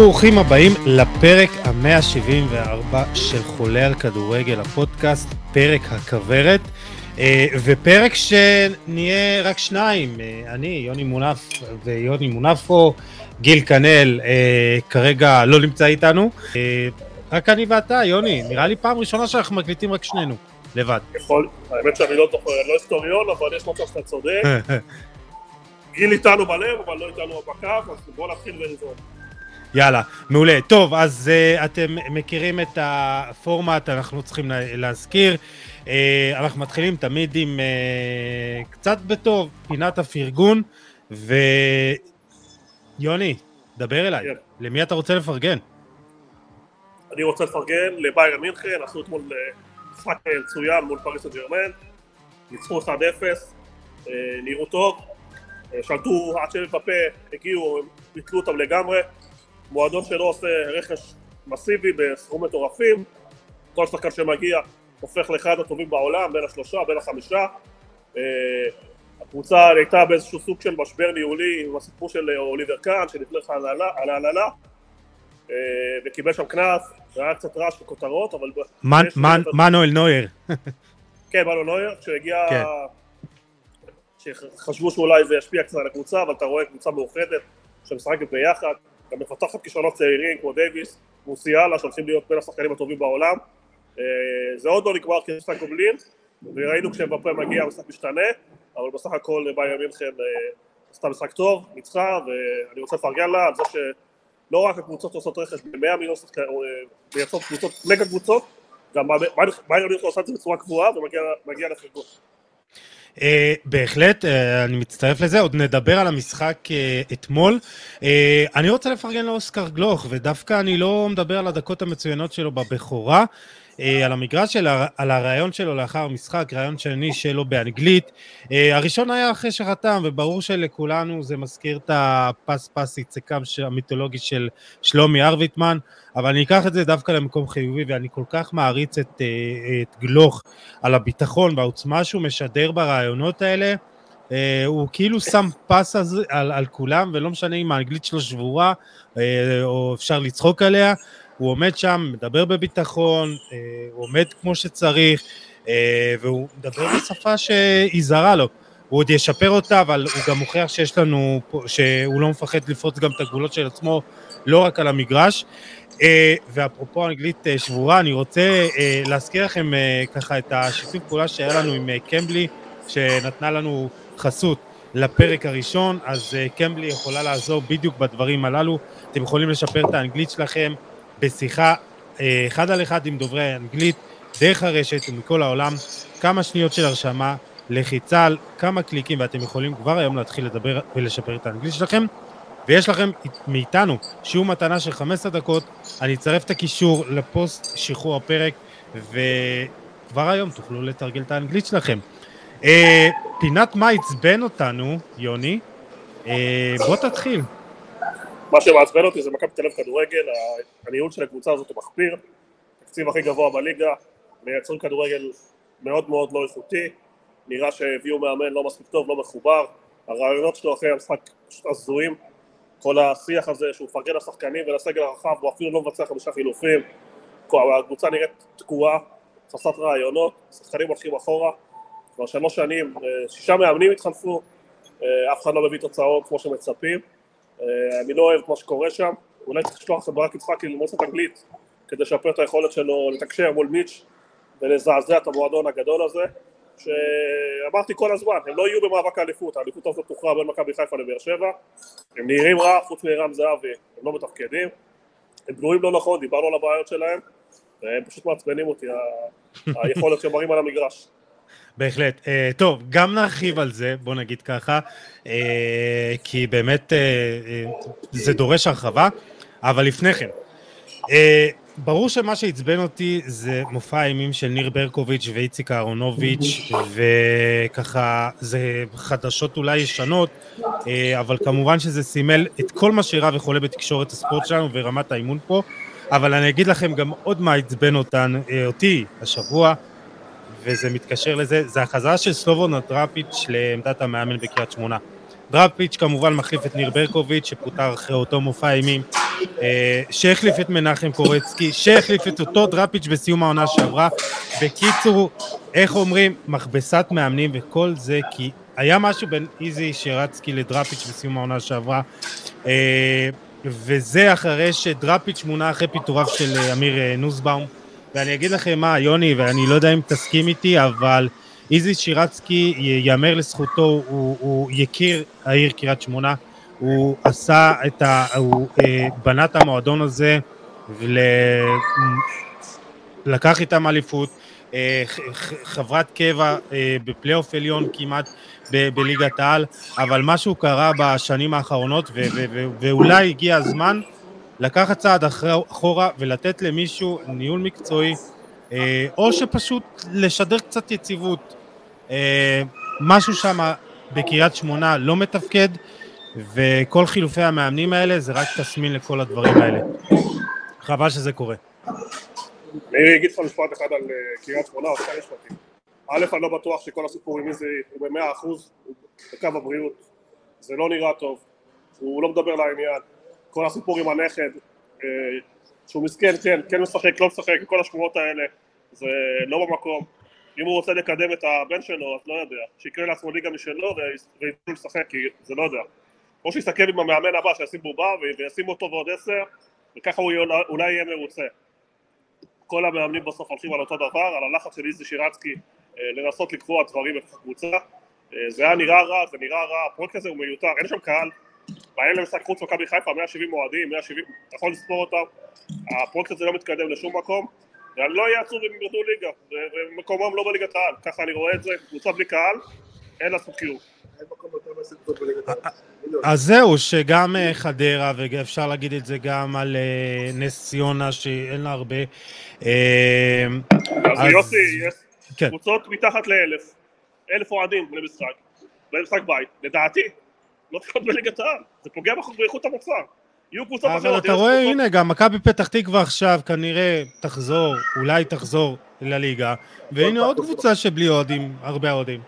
ברוכים הבאים לפרק ה-174 של חולה על כדורגל, הפודקאסט, פרק הכוורת, אה, ופרק שנהיה רק שניים, אה, אני, יוני מונף ויוני מונפו, גיל כנל אה, כרגע לא נמצא איתנו, רק אני ואתה, יוני, נראה לי פעם ראשונה שאנחנו מקליטים רק שנינו, לבד. יכול, האמת שאני לא זוכר, לא היסטוריון, אבל יש מצב שאתה צודק. גיל איתנו בלב, אבל לא איתנו בקו, אז בואו נתחיל ונזרום. יאללה, מעולה. טוב, אז uh, אתם מכירים את הפורמט, אנחנו צריכים להזכיר. Uh, אנחנו מתחילים תמיד עם uh, קצת בטוב, פינת הפרגון, ויוני, דבר אליי, כן. למי אתה רוצה לפרגן? אני רוצה לפרגן לביירן מינכן, עשו אתמול משחק מצוין מול פריס הג'רמן, ניצחו 1-0, נראו טוב, שלטו עד שהם בפה, הגיעו, ביטלו אותם לגמרי, מועדון שלא עושה רכש מסיבי בסכום מטורפים, כל שחקן שמגיע הופך לאחד הטובים בעולם, בין השלושה, בין החמישה. אה, הקבוצה הייתה באיזשהו סוג של משבר ניהולי עם הסיפור של אוליבר קאן שנכנס על ההנהלה אה, וקיבל שם קנס, היה קצת רעש וכותרות, אבל... מנואל נויר. כן, מנואל נויר, כשהגיע... כן. שחשבו שאולי זה ישפיע קצת על הקבוצה, אבל אתה רואה קבוצה מאוחדת שמשחקת ביחד, גם מפתחת כישרונות צעירים כמו דייוויס, מוסיאלה, שהולכים להיות בין השחקנים הטובים בעולם. אה, זה עוד לא נגמר כמשחק גובלין, וראינו כשבפה מגיע המשחק משתנה, אבל בסך הכל בייר מינכן אה, עשתה משחק טוב, ניצחה, ואני רוצה לפרגן לה על זה שלא רק הקבוצות עושות רכש ב-100 מיליון שחקנים, אה, מייצרות קבוצות, מגה קבוצות, גם בייר מינכן עושה את זה בצורה קבועה ומגיע לחלקות. Uh, בהחלט, uh, אני מצטרף לזה, עוד נדבר על המשחק uh, אתמול. Uh, אני רוצה לפרגן לאוסקר גלוך, ודווקא אני לא מדבר על הדקות המצוינות שלו בבכורה, על המגרש, אלא על הרעיון שלו לאחר המשחק, רעיון שני שלו באנגלית. Uh, הראשון היה אחרי שחתם, וברור שלכולנו זה מזכיר את הפס פס יצקם המיתולוגי של שלומי ארוויטמן. אבל אני אקח את זה דווקא למקום חיובי, ואני כל כך מעריץ את, אה, את גלוך על הביטחון והעוצמה שהוא משדר ברעיונות האלה. אה, הוא כאילו שם פס על, על, כולם, ולא משנה אם האנגלית שלו שבורה, אה, או אפשר לצחוק עליה, הוא עומד שם, מדבר בביטחון, הוא עומד כמו שצריך, והוא מדבר בשפה שהיא זרה לו. הוא עוד ישפר אותה, אבל הוא גם מוכיח שיש לנו, שהוא לא מפחד לפרוץ גם את הגבולות של עצמו, לא רק על המגרש. אה, ואפרופו אנגלית אה, שבורה, אני רוצה אה, להזכיר לכם ככה את השיתוף פעולה שהיה לנו עם קמבלי, שנתנה לנו חסות לפרק הראשון, אז קמבלי יכולה לעזור בדיוק בדברים הללו. אתם יכולים לשפר את האנגלית שלכם בשיחה אחד על אחד עם דוברי האנגלית, דרך הרשת ומכל העולם, כמה שניות של הרשמה, לחיצה על כמה קליקים, ואתם יכולים כבר היום להתחיל לדבר ולשפר את האנגלית שלכם. ויש לכם מאיתנו שיעור מתנה של 15 דקות, אני אצרף את הקישור לפוסט שחרור הפרק, וכבר היום תוכלו לתרגל את האנגלית שלכם. אה, פינת מה עצבן אותנו, יוני, אה, בוא תתחיל. מה שמעצבן אותי זה מכבי תל אביב כדורגל, הניהול של הקבוצה הזאת הוא מחפיר, התקציב הכי גבוה בליגה, מייצרים כדורגל מאוד מאוד לא איכותי, נראה שהביאו מאמן לא מספיק טוב, לא מחובר, הרעיונות שלו אחרי המשחק פשוט הזויים, כל השיח הזה שהוא מפרגן לשחקנים ולסגל הרחב הוא אפילו לא מבצע חמישה חילופים. הקבוצה נראית תקועה, חסרת רעיונות, שחקנים הולכים אחורה. כבר שלוש שנים, אה, שישה מאמנים התחלפו, אה, אף אחד לא מביא תוצאות כמו שמצפים אני לא אוהב מה שקורה שם, אולי צריך לשלוח את ברק יצחקי ללמוד קצת אנגלית כדי לשפר את היכולת שלו לתקשר מול מיץ' ולזעזע את המועדון הגדול הזה שאמרתי כל הזמן, הם לא יהיו במאבק האליפות, האליפות הזאת תוכרע בין מכבי חיפה לבאר שבע, הם נראים רע, חוץ מרם זהבי, הם לא מתפקדים, הם בנויים לא נכון, דיברנו על הבעיות שלהם, והם פשוט מעצבנים אותי, היכולת שהם מראים על המגרש. בהחלט. Uh, טוב, גם נרחיב על זה, בוא נגיד ככה, uh, כי באמת uh, uh, זה דורש הרחבה, אבל לפני כן, uh, ברור שמה שעצבן אותי זה מופע האימים של ניר ברקוביץ' ואיציק אהרונוביץ', וככה זה חדשות אולי ישנות, אבל כמובן שזה סימל את כל מה שאירע וחולה בתקשורת הספורט שלנו ורמת האימון פה, אבל אני אגיד לכם גם עוד מה עצבן אותי השבוע, וזה מתקשר לזה, זה החזרה של סלובון דראפיץ' לעמדת המאמן בקריית שמונה. דראפיץ' כמובן מחליף את ניר ברקוביץ' שפוטר אחרי אותו מופע אימים אה, שהחליף את מנחם קורצקי, שהחליף את אותו דראפיץ' בסיום העונה שעברה. בקיצור, איך אומרים, מכבסת מאמנים וכל זה, כי היה משהו בין איזי שרצקי לדראפיץ' בסיום העונה שעברה, אה, וזה אחרי שדראפיץ' מונה אחרי פיטוריו של אמיר נוסבאום. ואני אגיד לכם מה, יוני, ואני לא יודע אם תסכים איתי, אבל איזי שירצקי, ייאמר לזכותו, הוא, הוא יכיר העיר קריית שמונה, הוא עשה את ה... הוא אה, בנה את המועדון הזה ולקח איתם אליפות, אה, חברת קבע אה, בפלייאוף עליון כמעט ב- בליגת העל, אבל משהו קרה בשנים האחרונות ו- ו- ו- ואולי הגיע הזמן לקחת צעד אחורה ולתת למישהו ניהול מקצועי, אה, או שפשוט לשדר קצת יציבות. אה, משהו שם בקריית שמונה לא מתפקד, וכל חילופי המאמנים האלה זה רק תסמין לכל הדברים האלה. חבל שזה קורה. אני אגיד לך משפט אחד על אה, קריית שמונה, או שתי משפטים. א', אני לא בטוח שכל הסיפור עם איזה הוא במאה אחוז בקו הבריאות. זה לא נראה טוב, הוא לא מדבר לעניין. כל הסיפור עם הנכד, אה, שהוא מסכן, כן, כן משחק, לא משחק, כל השמועות האלה, זה לא במקום. אם הוא רוצה לקדם את הבן שלו, אז לא יודע, שיקרה לעצמו ליגה משלו וייתנו לשחק, כי זה לא יודע. או שיסתכל עם המאמן הבא שישים בובה וישים אותו ועוד עשר, וככה הוא אולי יהיה מרוצה. כל המאמנים בסוף הולכים על אותו דבר, על הלחץ של איזי שירצקי אה, לנסות לקבוע דברים בקבוצה. אה, זה היה נראה רע, זה נראה רע, הפרויקט הזה הוא מיותר, אין שם קהל, בעיה למשחק חוץ מכבי חיפה, 170 אוהדים, 170, אתה יכול לספור אותם, הפרויקט הזה לא מתקדם לשום מקום, לא אהיה עצוב אם ירדו ליגה, ומקומם לא בליגת העל, ככה אני רואה את זה, קבוצה בלי קהל, אין לה זכות קיום. אז זהו, שגם אה, חדרה, ואפשר להגיד את זה גם על אה, נס ציונה, שאין לה הרבה. אה, אז יוסי, יש כן. קבוצות מתחת לאלף, אלף אוהדים למשחק, למשחק בית, לדעתי, לא צריכות בליגת העל, זה פוגע באיכות המוצר. יהיו קבוצות אחרות. אבל אתה רואה, הנה, גם מכבי פתח תקווה עכשיו כנראה תחזור, אולי תחזור לליגה, והנה עוד קבוצה שבלי אוהדים, הרבה אוהדים.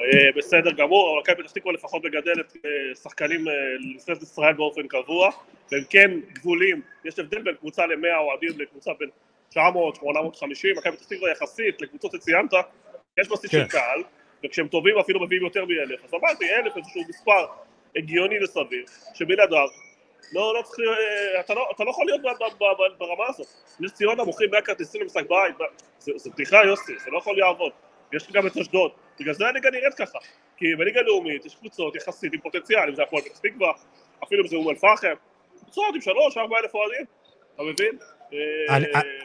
אה, בסדר גמור, אבל מכבי פתח תקווה לפחות מגדלת אה, שחקנים אה, לנבחרת ישראל באופן קבוע, והם כן גבולים, יש הבדל בין קבוצה ל-100 אוהדים לקבוצה בין 900, 850, מכבי פתח תקווה יחסית לקבוצות שציינת, יש בסיס של כן. קהל, וכשהם טובים אפילו מביאים יותר מאלף, אז אמרתי אלף איזשהו מספר הגיוני וסביר, שבלעדיו לא, לא צריך, אה, אתה לא, אתה לא יכול להיות ברמה הזאת. נס ציונה מוכרים 100 כרטיסים למשחק בית, זה בדיחה יוסי, זה לא יכול לעבוד. יש גם את אשדוד, בגלל זה הליגה נראית ככה. כי בליגה לאומית יש קבוצות יחסית עם פוטנציאל, אם זה הפועל פתח תקווה, אפילו אם זה אום אל-פחם, קבוצות עם שלוש, ארבע אלף אוהדים, אתה מבין? אה,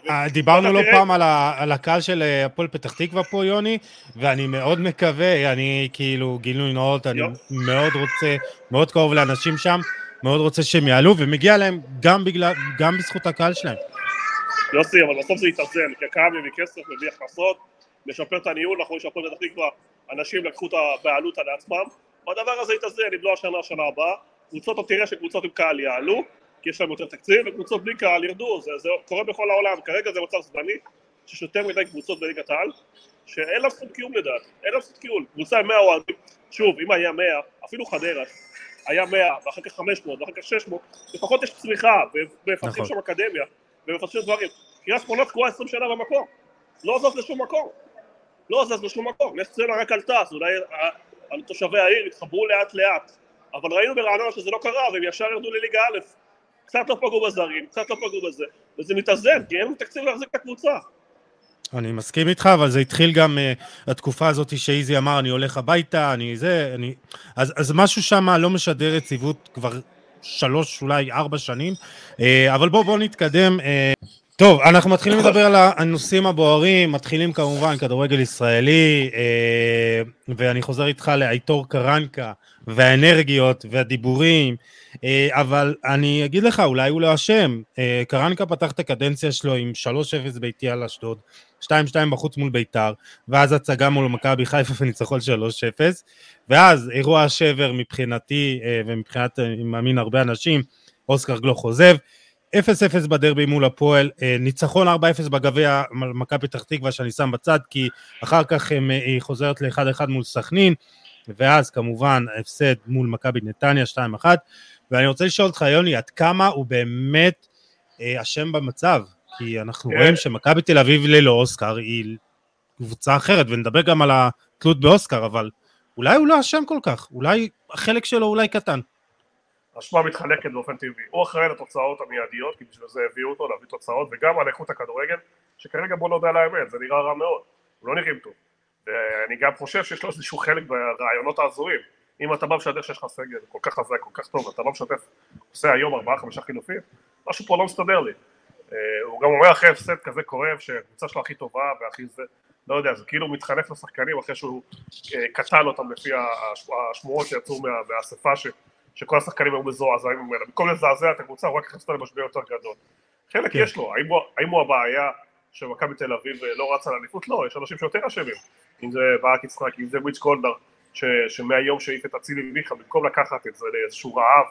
אה, דיברנו לא פעם על הקהל של הפועל פתח תקווה פה, יוני, ואני מאוד מקווה, אני כאילו גילוי נאות, אני מאוד רוצה, מאוד קרוב לאנשים שם, מאוד רוצה שהם יעלו, ומגיע להם גם, בגלל, גם בזכות הקהל שלהם. יוסי, אבל בסוף זה יתאזן, כי הקהל מביא כסף, מביא הכנסות, משפר את הניהול, אנחנו רואים שהפועל פתח תקווה, אנשים לקחו את הבעלות על עצמם, והדבר הזה יתאזן, אם לא השנה, השנה הבאה. קבוצות, אתה תראה שקבוצות עם קהל יעלו, כי יש להם יותר תקציב, וקבוצות בלי קהל ירדו, זה, זה קורה בכל העולם, כרגע זה מצב זמני, שיש יותר מדי קבוצות בליגת העל, שאין לה זכות קיום לדעתי, אין לה זכות קיום, קבוצה עם 100 אוהדים, שוב, אם היה 100, אפילו חדרה, היה 100, ואחר כך 500, ואחר כך 600, לפחות יש צמיחה, ומפתחים נכון. שם אקדמיה, ומפתחים דברים. קריית שמונה תקועה 20 שנה במקום, לא זז לשום מקום, לא זז לשום מקום, נס ציונה רק עלתה, אז אולי תושבי העיר יתחברו לאט לאט, אבל ראינו ברעננה שזה לא קרה, והם ישר ירדו לליגה א', קצת לא פגעו בזרים, קצת לא פגעו בזה, וזה מתאזן, כי אין תקציב להחזיק את הקבוצה. אני מסכים איתך, אבל זה התחיל גם uh, התקופה הזאת שאיזי אמר, אני הולך הביתה, אני זה, אני... אז, אז משהו שם לא משדר יציבות כבר שלוש, אולי ארבע שנים, uh, אבל בואו בוא נתקדם. Uh, טוב, אנחנו מתחילים לדבר על הנושאים הבוערים, מתחילים כמובן כדורגל ישראלי, uh, ואני חוזר איתך לאייטור קרנקה, והאנרגיות, והדיבורים, אה, אבל אני אגיד לך, אולי הוא לא אשם. אה, קרנקה פתח את הקדנציה שלו עם 3-0 ביתי על אשדוד, 2-2 בחוץ מול ביתר, ואז הצגה מול מכבי חיפה וניצחון 3-0, ואז אירוע השבר מבחינתי, אה, ומבחינת, אני מאמין, הרבה אנשים, אוסקר גלוך עוזב, 0-0 בדרבי מול הפועל, ניצחון 4-0 בגביע מכבי פתח תקווה שאני שם בצד, כי אחר כך היא חוזרת ל-1-1 מול סכנין, ואז כמובן הפסד מול מכבי נתניה 2-1, ואני רוצה לשאול אותך, יוני, עד כמה הוא באמת אה, אשם במצב? כי אנחנו כן. רואים שמכבי תל אביב ללא אוסקר היא קבוצה אחרת, ונדבר גם על התלות באוסקר, אבל אולי הוא לא אשם כל כך, אולי החלק שלו אולי קטן. האשמה מתחלקת באופן טבעי. הוא אחראי לתוצאות המיידיות, כי בשביל זה הביאו אותו להביא תוצאות, וגם על איכות הכדורגל, שכרגע בוא נודה על האמת, זה נראה רע מאוד. הוא לא נראים טוב. ואני גם חושב שיש לו איזשהו חלק ברעיונות ההזויים. אם אתה בא משדר שיש לך סגל כל כך חזק, כל כך טוב, ואתה לא משתף, עושה היום ארבעה חמישה חילופים, משהו פה לא מסתדר לי. אה, הוא גם אומר אחרי הפסד כזה כואב, שהקבוצה שלו הכי טובה והכי זה, לא יודע, זה כאילו הוא מתחנף לשחקנים אחרי שהוא אה, קטל אותם לפי הש- השמועות שיצאו מה- מהאספה, שכל השחקנים היו מזועזעים ממנה. במקום לזעזע את הקבוצה, הוא רק אותה למשבר יותר גדול. חלק כן. יש לו, האם הוא- האם הוא הבעיה שמכבי תל אביב אה, לא רצה לאליפות? לא, יש אנשים שיותר אשמים. אם זה ברק יצחק, אם זה מיץ' גולדהר, ש- שמהיום שהעיף את אצילי מיכה, במקום לקחת את זה לאיזשהו רעב,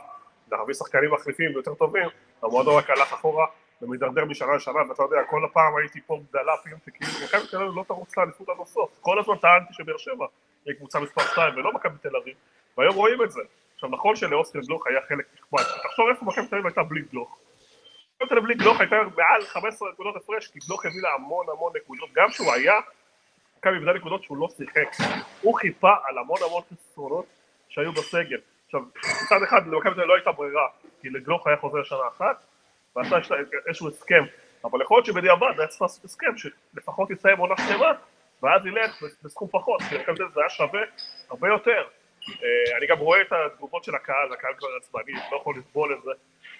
להביא שחקנים מחליפים ויותר טובים, המועדון רק הלך אחורה ומידרדר משנה לשנה, ואתה יודע, כל הפעם הייתי פה דלפים, שכאילו מכבי תל אביב לא תרוץ לאליפות עד הסוף. כל הזמן טענתי שבאר שבע היא קבוצה מספר 2 ולא מכבי תל אביב, והיום רואים את זה. עכשיו נכון שלאוסקר גלוך היה חלק נכבד, תחשוב איפה מכבי תל אביב הייתה בלי גלוך. מכבי תל אביב בלי גלוך הייתה מעל 15 נקודות הפרש, כי גלוך הביא לה המון המון נקודות, גם כשהוא היה, מכבי איבדה נקודות שהוא לא שיחק. הוא חיפה על המון המון חסרונות שהיו בסגל. עכשיו, מצד אחד למכבי תל אביב לא הייתה ברירה, כי לגלוך היה חוזר שנה אחת, ועשה איזשהו הסכם, אבל יכול להיות שבדיעבד היה צריך לעשות הסכם שלפחות יסיים עונה שלמה, ואז ילך בסכום פחות, כי למכבי תל אביב זה היה שווה הרבה יותר. אה, אני גם רואה את התגובות של הקהל, הקהל כבר עצבני, לא יכול לסבול את זה,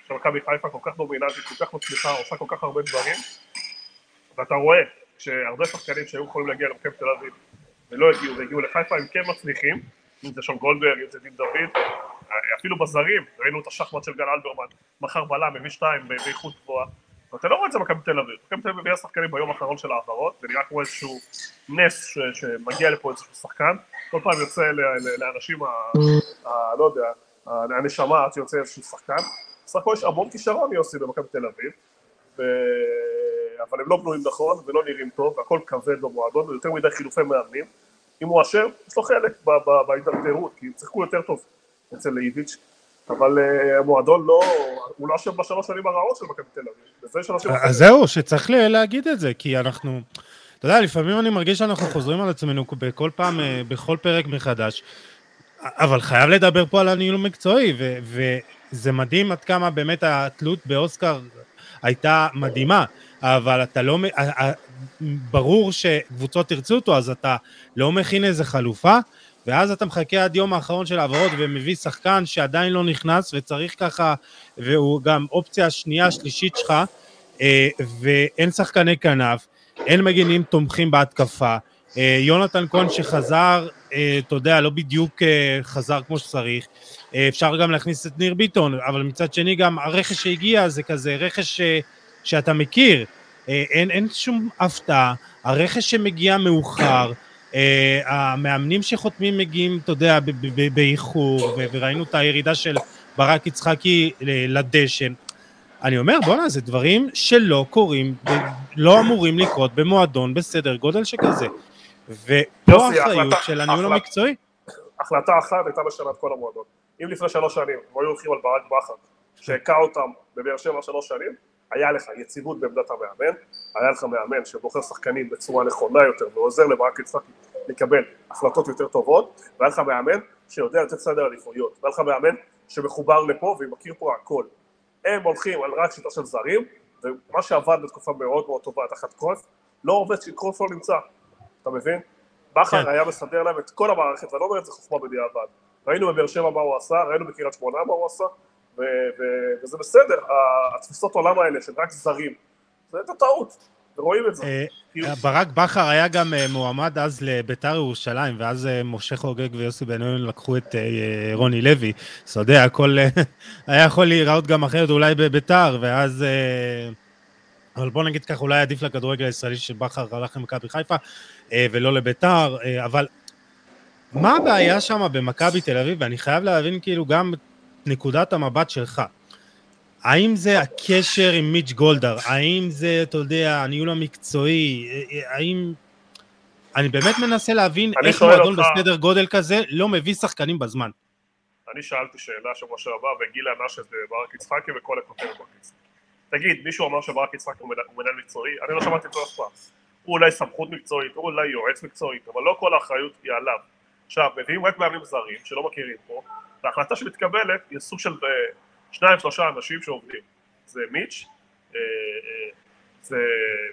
שמכבי חיפה כל כך דומיננטית, כל כך מצליחה, עושה כל כך הרבה דברים, ואתה רואה שהרבה שחקנים שהיו יכולים להגיע למכבי תל אביב ולא הגיעו והגיעו לחיפה, הם כן מצליחים, אם זה שון גולדברג, אם זה דין דוד, אפילו בזרים, ראינו את השחמט של גל אלברמן, מחר בלם, מביא שתיים באיכות גבוהה, ואתה לא רואה את זה במכבי תל אביב, מכבי תל אביב מביאה שחקנים ביום האחרון של ההעברות, זה נראה כמו איזשהו נס ש- שמגיע לפה איזשהו שחקן, כל פעם יוצא ל- ל- לאנשים, ה- ה- לא יודע, הנשמה עד שיוצא איזשהו שחקן, בסך הכל יש המון כישרון יוסי במכבי תל אביב, ו... אבל הם לא בנויים נכון ולא נראים טוב, והכל כבד במועדון, ויותר מדי חילופי מאמנים. אם הוא אשם, יש לו חלק בהידרדרות, כי הם שיחקו יותר טוב אצל איביץ', אבל uh, המועדון לא, הוא לא אשם בשלוש שנים הרעות של מכבי תל אביב, אז זהו, שצריך להגיד את זה, כי אנחנו, אתה יודע, לפעמים אני מרגיש שאנחנו חוזרים על עצמנו בכל פעם, אה, בכל פרק מחדש, אבל חייב לדבר פה על הניהול המקצועי, וזה מדהים עד כמה באמת התלות באוסקר הייתה מדהימה, אבל אתה לא, ברור שקבוצות ירצו אותו, אז אתה לא מכין איזה חלופה, ואז אתה מחכה עד יום האחרון של העברות ומביא שחקן שעדיין לא נכנס וצריך ככה, והוא גם אופציה שנייה, שלישית שלך, אה, ואין שחקני כנף, אין מגינים תומכים בהתקפה. אה, יונתן כהן שחזר, אה, אתה יודע, לא בדיוק חזר כמו שצריך. אפשר גם להכניס את ניר ביטון, אבל מצד שני גם הרכש שהגיע זה כזה רכש שאתה מכיר. אין, אין שום הפתעה, הרכש שמגיע מאוחר, אה, המאמנים שחותמים מגיעים, אתה יודע, באיחור, וראינו את הירידה של ברק יצחקי ל- לדשן. אני אומר, בואנה, זה דברים שלא קורים, לא אמורים לקרות במועדון בסדר גודל שכזה. ופה האחריות של הניהול המקצועי. החלטה אחת הייתה לשנה את כל המועדון. אם לפני שלוש שנים הם היו הולכים על ברק בכר, שהכה אותם בבאר שבע שלוש שנים, היה לך יציבות בעמדת המאמן, היה לך מאמן שבוחר שחקנים בצורה נכונה יותר ועוזר לברק יצחקי לקבל החלטות יותר טובות, והיה לך מאמן שיודע לתת סדר עדיפויות, והיה לך מאמן שמחובר לפה ומכיר פה הכל. הם הולכים על רק שיטה של זרים, ומה שעבד בתקופה מאוד מאוד טובה תחת קרויף, לא עובד כשקרויף לא נמצא, אתה מבין? בכר כן. היה מסדר להם את כל המערכת, ואני לא אומר את זה חוכמה בדיעבד. ראינו בבאר שבע מה הוא עשה, ראינו בקריית שמונה מה הוא עשה, וזה בסדר, התפיסות עולם האלה של רק זרים, זה הייתה טעות, ורואים את זה. אה, כאילו, ברק בכר היה גם אה, מועמד אז לביתר ירושלים, ואז אה, משה חוגג ויוסי בן-אוין לקחו את אה, רוני לוי. אז אתה יודע, הכל אה, היה יכול להיראות גם אחרת אולי בביתר, ואז... אה, אבל בוא נגיד ככה, אולי עדיף לכדורגל הישראלי שבכר הלך למכבי חיפה אה, ולא לביתר, אה, אבל מה הבעיה שם במכבי תל אביב? ואני חייב להבין כאילו גם נקודת המבט שלך. האם זה הקשר עם מיץ' גולדהר? האם זה, אתה יודע, הניהול המקצועי? האם... אני באמת מנסה להבין איך מועדון בסדר גודל כזה לא מביא שחקנים בזמן. אני שאלתי שאלה שבוע שעבר וגיל ענה שזה ברק יצחקי וכל הכותרת ברק יצחקי. תגיד, מישהו אמר שברק יצחקי הוא מנהל מקצועי? אני לא שמעתי את זה אף פעם. הוא אולי סמכות מקצועית, הוא אולי יועץ מקצועית, אבל לא כל האחריות היא עליו. עכשיו, מביאים רק מאמנים זרים שלא מכירים פה, וההחלטה שמתקבלת היא סוג של אה, שניים שלושה אנשים שעובדים. זה מיץ', אה, אה, זה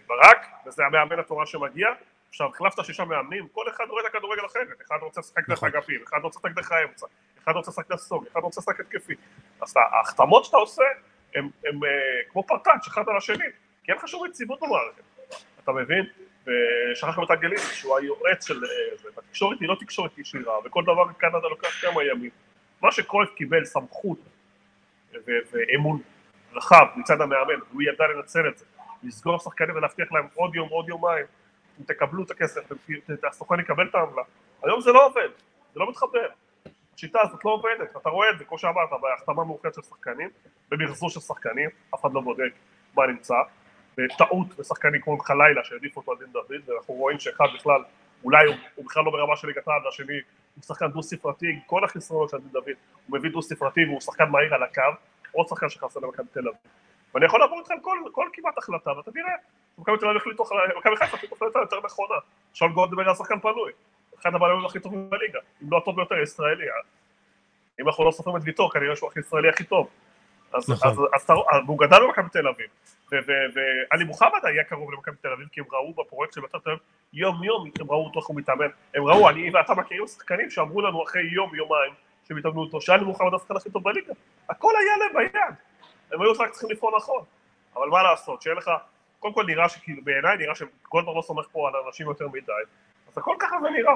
ברק, וזה המאמן התורה שמגיע. עכשיו, החלפת שישה מאמנים, כל אחד רואה את הכדורגל אחרת. אחד רוצה לשחק דרך נכון. אגפים, אחד רוצה לשחק דרך האמצע, אחד רוצה לשחק נסוג, אחד רוצה לשחק התקפי. אז ההחתמות שאתה עושה, הם כמו פרטאץ' אחד על השני, כי אין לך שום יציבות במערכת. אתה מבין? ושכחנו את אנגליסי, שהוא היועץ של זה, והתקשורת היא לא תקשורת ישירה, וכל דבר בקנדה לוקח כמה ימים. מה שקרויף קיבל סמכות ואמון רחב מצד המאמן, והוא ידע לנצל את זה, לסגור שחקנים ולהבטיח להם עוד יום, עוד יומיים, אם תקבלו את הכסף, הסוכן יקבל את העמלה. היום זה לא עובד, זה לא מתחבר. השיטה הזאת לא עובדת, אתה רואה את זה, כמו שאמרת, בהחתמה מאוחרת של שחקנים, במחזור של שחקנים, אף אחד לא בודק מה נמצא, בטעות בשחקנים כמו חלילה שהעדיפו אותו על דין דוד, ואנחנו רואים שאחד בכלל, אולי הוא, הוא בכלל לא ברמה של ליגת העל, והשני הוא שחקן דו ספרתי, עם כל החסרונות של דין דוד, הוא מביא דו ספרתי והוא שחקן מהיר על הקו, עוד שחקן שחסר למכבי תל אביב. ואני יכול לעבור איתך על כל, כל כמעט החלטה, ואתה תראה, מכבי תל אביב החליטו, מכבי חיפה החליטו החלטה יותר נכונה. שון גולדברג היה שחקן פנוי, אחד הבעלים הכי טובים בליגה, אם לא הטוב ביותר ישראלי. אם אנחנו לא סופרים את ויטור, כנראה שהוא הישראלי הכי טוב. אז, נכון. אז, אז, אז, והוא גדל במכבי תל אביב. ועלי מוחמד היה קרוב למכבי תל אביב, כי הם ראו בפרויקט של מכבי תל אביב יום יום, הם ראו אותו איך הוא מתאמן. הם ראו, אני ואתה מכירים שחקנים שאמרו לנו אחרי יום, יומיים, שהם התאמנו אותו, שאלי מוחמד השחקן הכי טוב בליגה. הכל היה להם ביד. הם היו רק צריכים לפעול נכון. אבל מה לעשות, שאין לך, קודם כל נראה שכאילו, בעיניי נראה שגולדברג לא סומך פה על אנשים יותר מדי, אז הכל ככה זה נראה.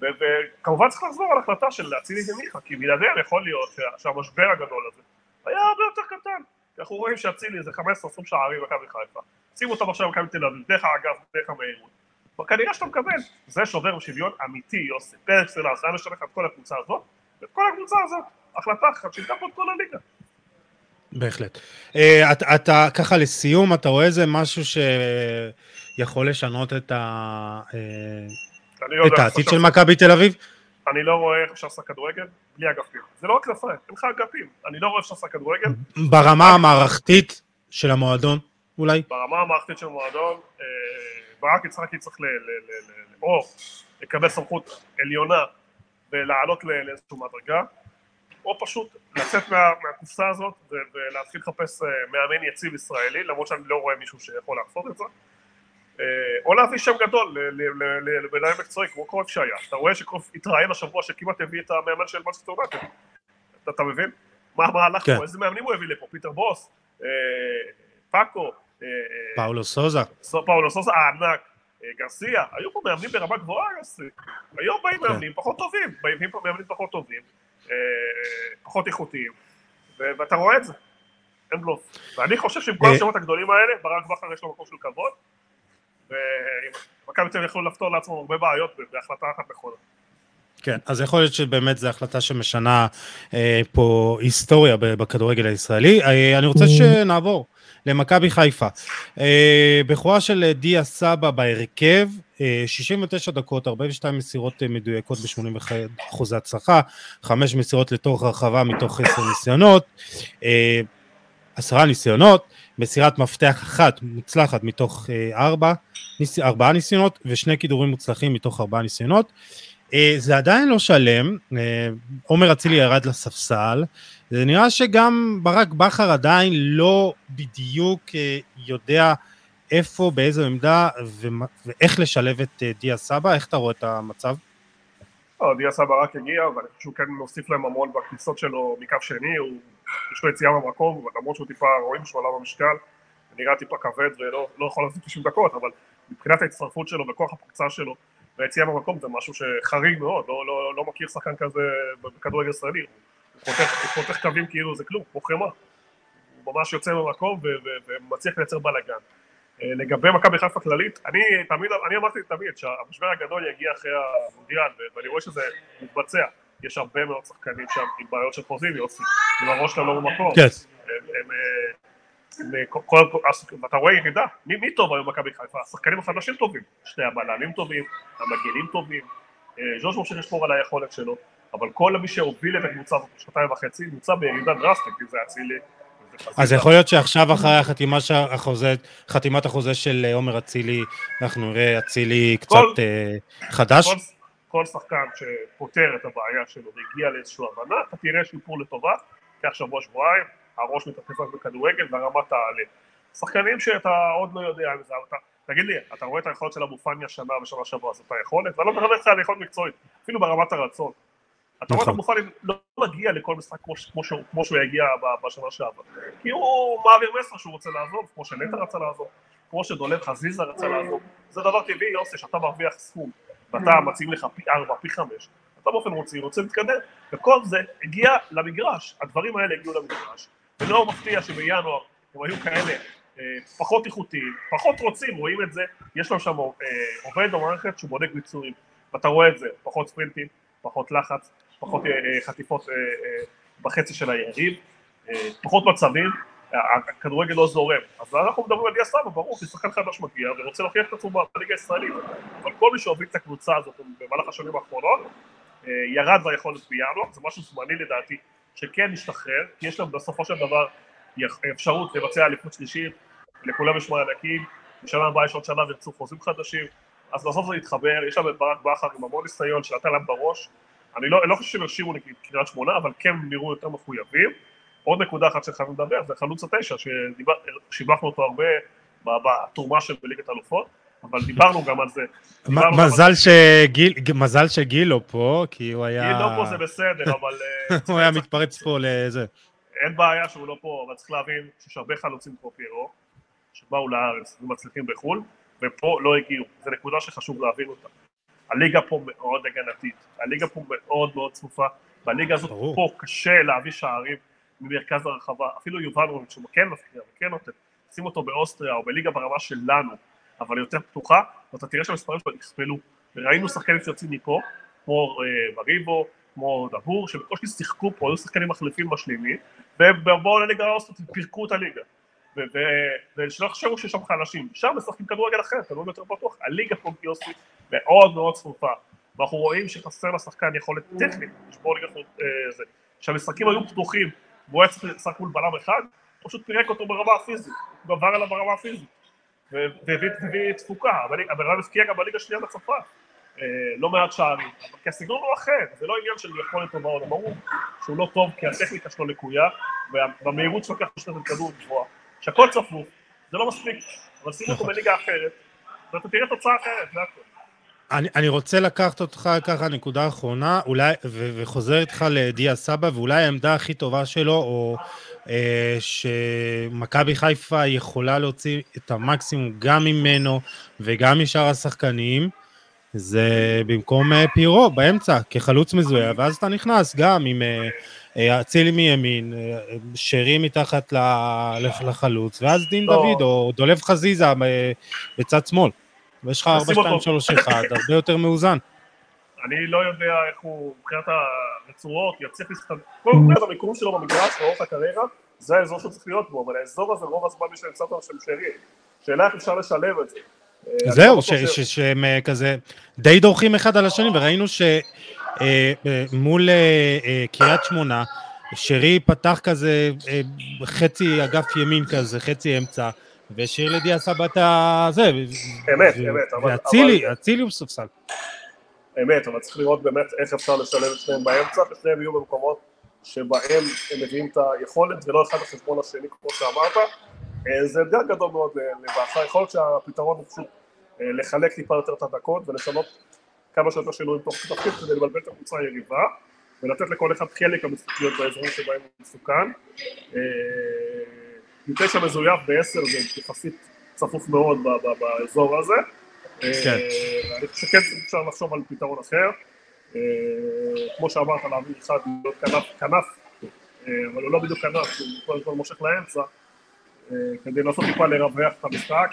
וכמובן צריך לחזור על החלטה של להציל את מיכה, כי בלעדיהם יכול להיות שהמשבר הגדול הזה היה הרבה יותר קטן. כי אנחנו רואים שאצילי זה 15-20 שערים במכבי חיפה. שימו אותם עכשיו במכבי תל אביב, דרך האגף, דרך המהירות. וכנראה שאתה מקבל, זה שובר שוויון אמיתי, יוסי. פרק סלאס, היה משנה לך את כל הקבוצה הזאת, ואת כל הקבוצה הזאת, החלטה אחת שינתה פה את כל הליגה. בהחלט. אה, אתה, אתה ככה לסיום, אתה רואה איזה משהו שיכול לשנות את, ה, אה, את העתיד של מכבי תל אביב? אני לא רואה איך אפשר לעשות כדורגל בלי אגפים. זה לא רק כנפיים, אין לך אגפים. אני לא רואה איך אפשר לעשות כדורגל. ברמה המערכתית של המועדון, אולי? ברמה המערכתית של המועדון, אה, ברק יצחקי צריך או לקבל סמכות עליונה ולעלות לאיזושהי מדרגה, או פשוט לצאת מה, מהקופסה הזאת ולהתחיל לחפש אה, מאמן יציב ישראלי, למרות שאני לא רואה מישהו שיכול לעשות את זה. אה, או להביא שם גדול למנהל מקצועי כמו קרויף שהיה. אתה רואה שקרויף התראיין השבוע שכמעט הביא את המאמן של מנצ'סטר יונייטד. אתה מבין? מה כן. פה? איזה מאמנים הוא הביא לפה? פיטר בוס? אה, פאקו? פאולו סוזה. פאולו סוזה הענק. גרסיה, היו פה מאמנים ברמה גבוהה, גרסיה. היום באים כן. מאמנים פחות טובים, באים פה מאמנים פחות טובים. אה, פחות איכותיים, ואתה רואה את זה, אין בלוף. ואני חושב שעם כל אה, השמות הגדולים האלה, ברק בכר יש לו מקום של כבוד, ומכבי תל אביב יכלו לפתור לעצמם הרבה בעיות בהחלטה אחת נכונה. כן, אז יכול להיות שבאמת זו החלטה שמשנה אה, פה היסטוריה בכדורגל הישראלי. אה, אני רוצה שנעבור למכבי חיפה. אה, בכורה של דיה סבא בהרכב, 69 אה, דקות, 42 מסירות אה, מדויקות ב-81 הצלחה, 5 מסירות לתוך הרחבה מתוך 10 ניסיונות, 10 ניסיונות, מסירת מפתח אחת מוצלחת מתוך 4, 4 ניסיונות ושני כידורים מוצלחים מתוך 4 ניסיונות. זה עדיין לא שלם, עומר אצילי ירד לספסל, זה נראה שגם ברק בכר עדיין לא בדיוק יודע איפה, באיזו עמדה ואיך לשלב את אה, דיה סבא, איך אתה רואה את המצב? לא, דיה סבא רק הגיע, ואני חושב שהוא כן מוסיף להם המון בכניסות שלו מקו שני, הוא, יש לו יציאה במקום, למרות שהוא טיפה, רואים שהוא עלה במשקל, נראה טיפה כבד ולא לא יכול לעשות 90 דקות, אבל מבחינת ההצטרפות שלו וכוח הפריצה שלו והיציאה במקום זה משהו שחריג מאוד, לא, לא, לא מכיר שחקן כזה בכדורגל ישראלי, הוא פותח, קווים כאילו זה כלום, כמו חמאה, הוא ממש יוצא במקום ומצליח לייצר בלאגן. אה, לגבי מכבי חיפה כללית, אני תמיד, אני אמרתי תמיד שהמשבר הגדול יגיע אחרי המונדיאל ואני רואה שזה מתבצע, יש הרבה מאוד שחקנים שם עם בעיות של חוזים יוסי, עם הראש שלהם לא במקום, כן. אתה רואה ירידה, מי, מי טוב היום במכבי חיפה? השחקנים החדשים טובים, שני הבלמים טובים, המגנים טובים, אה, ז'וז' ממשיך לשמור על היכולת שלו, אבל כל מי שהוביל את הקבוצה הזאת בשנתיים וחצי נמצא בירידה דרסטית, כי זה אצילי. אז יכול להיות שעכשיו אחרי החתימה החוזה, חתימת החוזה של אה, עומר אצילי, אנחנו נראה אצילי קצת חדש? כל, שחקן שפותר את הבעיה שלו והגיע לאיזושהי הבנה, אתה תראה שיפור לטובה, קח שבוע שבועיים, הראש מתעטף רק בכדורגל והרמה תעלה. שחקנים שאתה עוד לא יודע אם זה, אתה, תגיד לי, אתה רואה את היכולת של אבו פאני השנה ושנה שעברה, זאת היכולת? ואני לא מדבר איתך על יכולת מקצועית, אפילו ברמת הרצון. אתה רואה את נכון. אבו פאני לא מגיע לכל משחק כמו, כמו, שהוא, כמו שהוא יגיע בשנה שעברה, כי הוא מעביר מסר שהוא רוצה לעזוב, כמו שנטע רצה לעזוב, כמו שדולב חזיזה רצה לעזוב, זה דבר טבעי יוסי שאתה מרוויח סכום ואתה מציעים לך פי ארבע, פי חמש, אתה באופן רוצי רוצה להתקדם, וכל זה הגיע למגרש, הדברים האלה הגיעו למגרש, ולא מפתיע שבינואר הם היו כאלה אה, פחות איכותיים, פחות רוצים, רואים את זה, יש לנו שם אה, עובד במערכת שהוא בודק ביצועים, ואתה רואה את זה, פחות ספרינטים, פחות לחץ, פחות אה, חטיפות בחצי של היריב, פחות מצבים, הכדורגל לא זורם. אז אנחנו מדברים על דיה סבא, ברור, כי שחקן חדש מגיע ורוצה להוכיח את עצמו בליגה הישראלית. אבל כל מי שהוביל את הקבוצה הזאת במהלך השנים האחרונות, ירד ביכולת בינואר, זה משהו זמני לדעתי, שכן ישתחרר, כי יש להם בסופו של דבר אפשרות לבצע אליפות שלישית, לכולם יש מענקים, בשנה הבאה יש עוד שנה וירצו חוזים חדשים, אז בסוף זה יתחבר, יש שם את ברק בכר עם המון ניסיון שנתן להם בראש, אני לא, לא חושב שהם ישאירו לקריית שמונה, אבל כן נראו יותר מחויבים. עוד נקודה אחת שחייבים לדבר, זה חלוץ התשע, ששיבחנו אותו הרבה בתרומה של בליגת אלופות, אבל דיברנו גם על זה. מזל, שגיל, מזל שגיל לא פה, כי הוא היה... גיל לא פה זה בסדר, אבל... אה, הוא היה מתפרץ פה לזה. אין בעיה שהוא לא פה, אבל צריך להבין שיש הרבה חלוצים כמו פירו, שבאו לארץ ומצליחים בחו"ל, ופה לא הגיעו. זו נקודה שחשוב להבין אותה. הליגה פה מאוד הגנתית, הליגה פה מאוד מאוד צפופה, והליגה הזאת ברור. פה קשה להביא שערים ממרכז הרחבה, אפילו יובנוביץ' שהוא כן מפקיע וכן נותן, שים אותו באוסטריה או בליגה ברמה שלנו, אבל יותר פתוחה, ואתה תראה שהמספרים שלו יכפלו, וראינו שחקנים שיוצאים מפה, כמו אה, בריבו, כמו דבור, שבקושי שיחקו פה, היו שחקנים מחליפים משלימים, ובואו לליגה האוסטרית, פירקו את הליגה. ושלא חשבו שיש שם חלשים, שם משחקים כדורגל אחר, כדורגל יותר פתוח, הליגה פה קיוסי מאוד מאוד צפופה, ואנחנו רואים שחסר לשחקן יכולת טכנית, לשבור ליגה אה, זה, שהמשחקים היו פתוחים, והוא היה צריך לשחק מול בלם אחד, פשוט פירק אותו ברמה הפיזית, הוא גבר עליו ברמה הפיזית, והביא תפוקה, אבל אברהם הפקיע גם בליגה השנייה בצרפת, אה, לא מעט שערים, כי הסגנון הוא אחר, זה לא עניין של יכולת טובה או לא ברור שהוא לא טוב כי הטכניקה שלו לקויה והמהירות שלו ככה לשתת כדור גבוהה, שהכל צפוף, זה לא מספיק, אבל שים אותו נכון. בליגה אחרת ואתה תראה תוצאה אחרת, זה הכול. אני, אני רוצה לקחת אותך ככה נקודה אחרונה, אולי, ו, וחוזר איתך לדיה סבא, ואולי העמדה הכי טובה שלו, או אה, שמכבי חיפה יכולה להוציא את המקסימום גם ממנו וגם משאר השחקנים, זה במקום אה, פירו באמצע, כחלוץ מזוהה, ואז אתה נכנס גם עם אה, אה, אצילי מימין, שרי מתחת לחלוץ, ואז דין לא. דוד או דולב חזיזה בצד שמאל. ויש לך 4, 2, 3, 1, הרבה יותר מאוזן. אני לא יודע איך הוא, מבחינת הרצועות, יצליח להסתכל, כל מבחינת המיקום שלו במגרש, לאורך הקריירה, זה האזור שהוא צריך להיות בו, אבל האזור הזה רוב הזמן מי שנמצא אותו שם שרי. שאלה איך אפשר לשלב את זה. אה, זהו, לא שהם אה, כזה די דורכים אחד על השני, וראינו שמול אה, קריית שמונה, שרי פתח כזה חצי אגף ימין כזה, חצי אמצע, והשאיר לדיאס עשה את הזה. אמת, אמת. ואצילי, אצילי הוא ספסל. אמת, אבל צריך לראות באמת איך אפשר לשלב את שניהם באמצע, ושניהם יהיו במקומות שבהם הם מביאים את היכולת, ולא אחד על חשבון השני, כמו שאמרת. זה אתגר גדול מאוד לבאסה, יכול להיות שהפתרון הוא פשוט אה, לחלק טיפה יותר את הדקות ולשנות כמה שיותר שינויים תוך תפקיד כדי לבלבל את הקבוצה היריבה ולתת לכל אחד חלק המשחקיות באזורים שבהם הוא מסוכן. מתשע אה, מזויף בעשר זה יחסית צפוף מאוד באזור הזה. אה, כן. אני חושב שכן אפשר לחשוב על פתרון אחר. כמו שאמרת להעביר אחד להיות כנף, כנף, אבל הוא לא בדיוק כנף, הוא קודם כל מושך לאמצע, כדי לנסות טיפה לרווח את המשחק.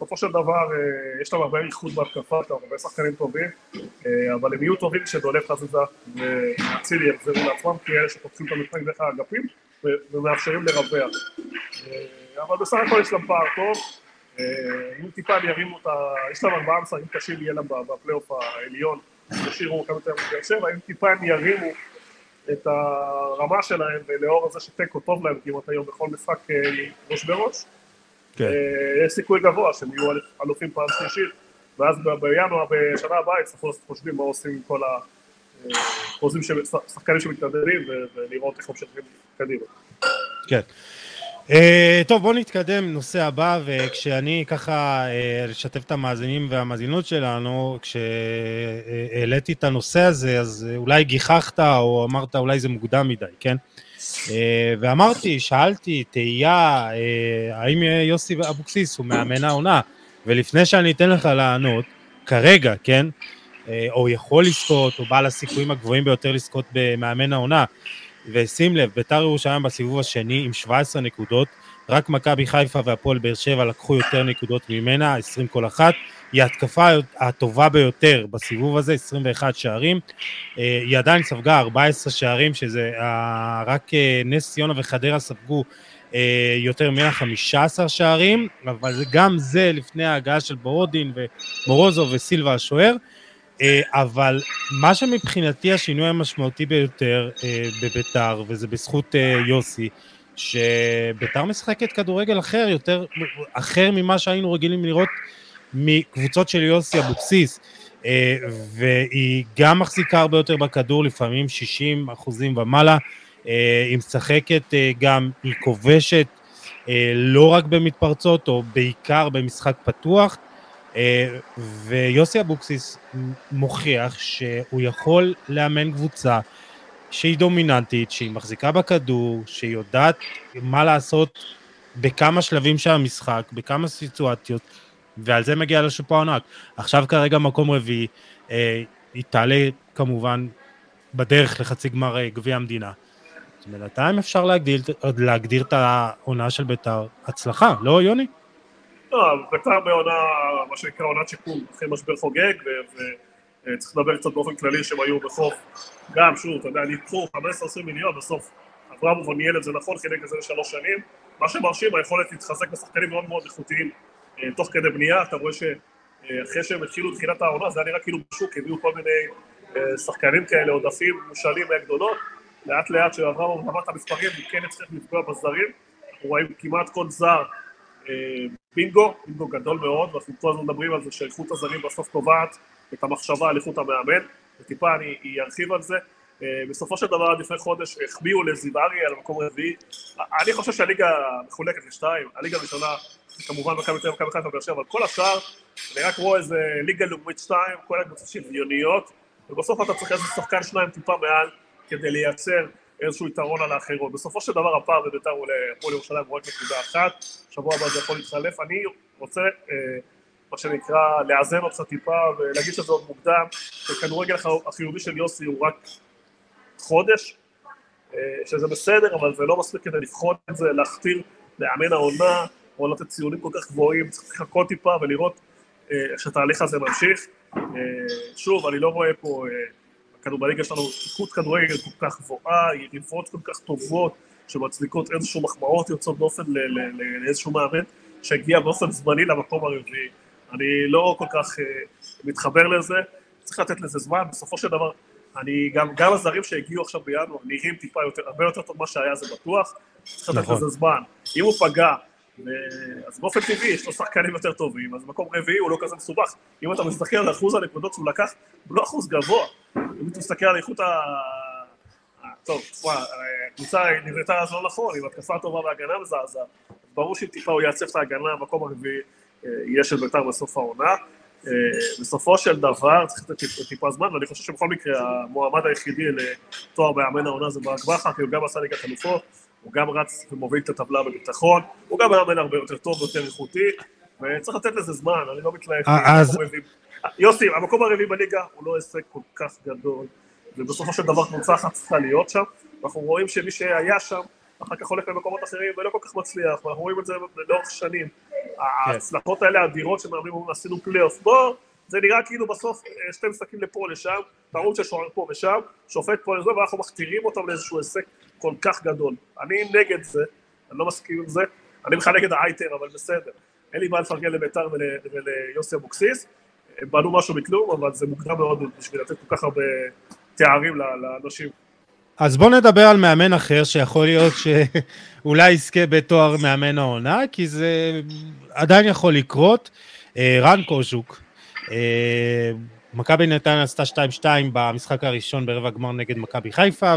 בסופו של דבר אה, יש להם הרבה איכות בהתקפה, יש להם הרבה שחקנים טובים, אה, אבל הם יהיו טובים כשדולף חזיזה ואצילי יחזרו לעצמם, כי אלה שפותחים את המשחק דרך האגפים ומאפשרים לרווח. אה, אבל בסך הכל יש להם פער טוב, אם טיפה הם ירימו את ה... יש להם ארבעה משחקים קשים יהיה להם בפלייאוף העליון ישאירו מכבי תל אביב באר שבע, אם טיפה הם ירימו את הרמה שלהם, ולאור זה שתיקו טוב להם כמעט היום בכל משחק אה, ראש בראש, כן. אה, יש סיכוי גבוה שהם יהיו אלופים פעם שלישית, ואז בינואר, בשנה הבאה יצטרכו לעשות חושבים מה עושים עם כל החוזים, שחקנים שמתנדבים, ולראות איך ממשיכים קדימה. כן. Uh, טוב, בואו נתקדם, נושא הבא, וכשאני ככה uh, לשתף את המאזינים והמאזינות שלנו, כשהעליתי את הנושא הזה, אז אולי גיחכת או אמרת אולי זה מוקדם מדי, כן? Uh, ואמרתי, שאלתי, תהייה, האם יוסי אבוקסיס הוא מאמן העונה? ולפני שאני אתן לך לענות, כרגע, כן? או יכול לזכות, או בעל הסיכויים הגבוהים ביותר לזכות במאמן העונה, ושים לב, ביתר ירושלים בסיבוב השני עם 17 נקודות, רק מכבי חיפה והפועל באר שבע לקחו יותר נקודות ממנה, 20 כל אחת, היא ההתקפה הטובה ביותר בסיבוב הזה, 21 שערים, אה, היא עדיין ספגה 14 שערים, שזה רק אה, נס ציונה וחדרה ספגו אה, יותר ממנה 15 שערים, אבל גם זה לפני ההגעה של בורודין ומורוזו וסילבה השוער, אה, אבל מה שמבחינתי השינוי המשמעותי ביותר אה, בביתר, וזה בזכות אה, יוסי, שביתר משחקת כדורגל אחר, יותר אחר ממה שהיינו רגילים לראות מקבוצות של יוסי אבוקסיס, והיא גם מחזיקה הרבה יותר בכדור, לפעמים 60 אחוזים ומעלה, היא משחקת גם, היא כובשת לא רק במתפרצות, או בעיקר במשחק פתוח, אה, ויוסי אבוקסיס מוכיח שהוא יכול לאמן קבוצה שהיא דומיננטית, שהיא מחזיקה בכדור, שהיא יודעת מה לעשות בכמה שלבים של המשחק, בכמה סיטואציות, ועל זה מגיע לשופו הענק. עכשיו כרגע מקום רביעי, אה, היא תעלה כמובן בדרך לחצי גמר אה, גביע המדינה. בינתיים אפשר להגדיר, להגדיר את העונה של בית"ר הצלחה, לא יוני? לא, בית"ר בעונה, מה שנקרא עונת שיקום, אחרי משבר חוגג, וצריך לדבר קצת באופן כללי שהם היו בחוב, גם, שוב, אתה יודע, ניתחו 15-20 מיליון, בסוף אברמוב ניהל את זה נכון, חילק את זה לשלוש שנים, מה שמרשים, היכולת להתחזק בשחקנים מאוד מאוד איכותיים אה, תוך כדי בנייה, אתה רואה שאחרי שהם התחילו תחילת העונה, זה היה נראה כאילו בשוק, הביאו כל מיני אה, שחקנים כאלה, עודפים מושאלים מהגדולות, לאט לאט שאברמוב נבט את המספרים, הוא כן הצליח לפגוע בזרים, אנחנו רואים כמעט כל זר בינגו, בינגו גדול מאוד, ואנחנו כל הזמן מדברים על זה שאיכות הזרים בסוף קובעת את המחשבה על איכות המאמן, וטיפה אני ארחיב על זה. אה, בסופו של דבר לפני חודש החביאו לזיו אריה על המקום הרביעי. אני חושב שהליגה מחולקת לשתיים, הליגה הראשונה כמובן מכבי תל אביב ומכבי חיפה באר שבע, אבל כל השאר אני רק רואה איזה ליגה לאומית שתיים, כל הקבוצות שוויוניות, ובסוף אתה צריך איזה שחקן שניים טיפה מעל כדי לייצר איזשהו יתרון על האחרות. בסופו של דבר הפער בביתר הוא להפועל ירושלים הוא רק נקודה אחת, שבוע הבא זה יכול להתחלף. אני רוצה, אה, מה שנקרא, לאזן אותך טיפה ולהגיד שזה עוד מוקדם, שכדורגל החיובי של יוסי הוא רק חודש, אה, שזה בסדר, אבל זה לא מספיק כדי לבחון את זה, להכתיר לאמן העונה, או לתת ציונים כל כך גבוהים, צריך לחכות טיפה ולראות אה, איך שהתהליך הזה ממשיך. שוב, אני לא רואה פה... בליגה שלנו איכות כדורגל כל כך גבוהה, יריבות כל כך טובות, שמצדיקות איזשהו מחמאות יוצאות באופן לאיזשהו מאמן שהגיע באופן זמני למקום הרביעי. אני לא כל כך uh, מתחבר לזה, צריך לתת לזה זמן, בסופו של דבר, אני גם, גם הזרים שהגיעו עכשיו בינואר נראים טיפה יותר, הרבה יותר טוב ממה שהיה זה בטוח, צריך לתת נכון. לזה זמן. אם הוא פגע, אז באופן טבעי יש לו שחקנים יותר טובים, אז מקום רביעי הוא לא כזה מסובך. אם אתה מסתכל על אחוז הנקודות שהוא לקח, הוא לא אחוז גבוה. אם אתה מסתכל על איכות ה... טוב, תשמע, הקבוצה נבנתה אז לא נכון, עם התקפה טובה והגנה מזעזעת. ברור שאם טיפה הוא יעצב את ההגנה, המקום הרביעי אה, יהיה של בית"ר בסוף העונה. אה, בסופו של דבר צריך לתת טיפה זמן, ואני חושב שבכל מקרה המועמד היחידי לתואר באמן העונה זה ברק בכר, כי הוא גם עשה ליגת אלופות, הוא גם רץ ומוביל את הטבלה בביטחון, הוא גם מאמן הרבה יותר טוב ויותר איכותי, וצריך לתת לזה זמן, אני לא מתלהב. אה, אז... יוסי, המקום הרביעי בליגה הוא לא הישג כל כך גדול, ובסופו של דבר קבוצה אחת צריכה להיות שם, ואנחנו רואים שמי שהיה שם, אחר כך הולך למקומות אחרים ולא כל כך מצליח, ואנחנו רואים את זה לאורך שנים. כן. ההצלחות האלה האדירות שמאמנים עשינו פלייאוף, בוא, זה נראה כאילו בסוף אה, שתי משחקים לפה לשם, טעות של שוער פה ושם, שופט פה לזה, ואנחנו מכתירים אותם לאיזשהו הישג כל כך גדול. אני נגד זה, אני לא מסכים עם זה, אני בכלל נגד האייטר, אבל בסדר. אין לי מה לפרגן לביתר וליוסי אבוקסיס. הם בנו משהו מכלום, אבל זה מוקדם מאוד בשביל לתת כל כך הרבה תארים לאנשים. אז בוא נדבר על מאמן אחר שיכול להיות שאולי יזכה בתואר מאמן העונה, כי זה עדיין יכול לקרות. אה, רן קוז'וק, מכבי נתניה עשתה 2-2 במשחק הראשון ברבע הגמר נגד מכבי חיפה,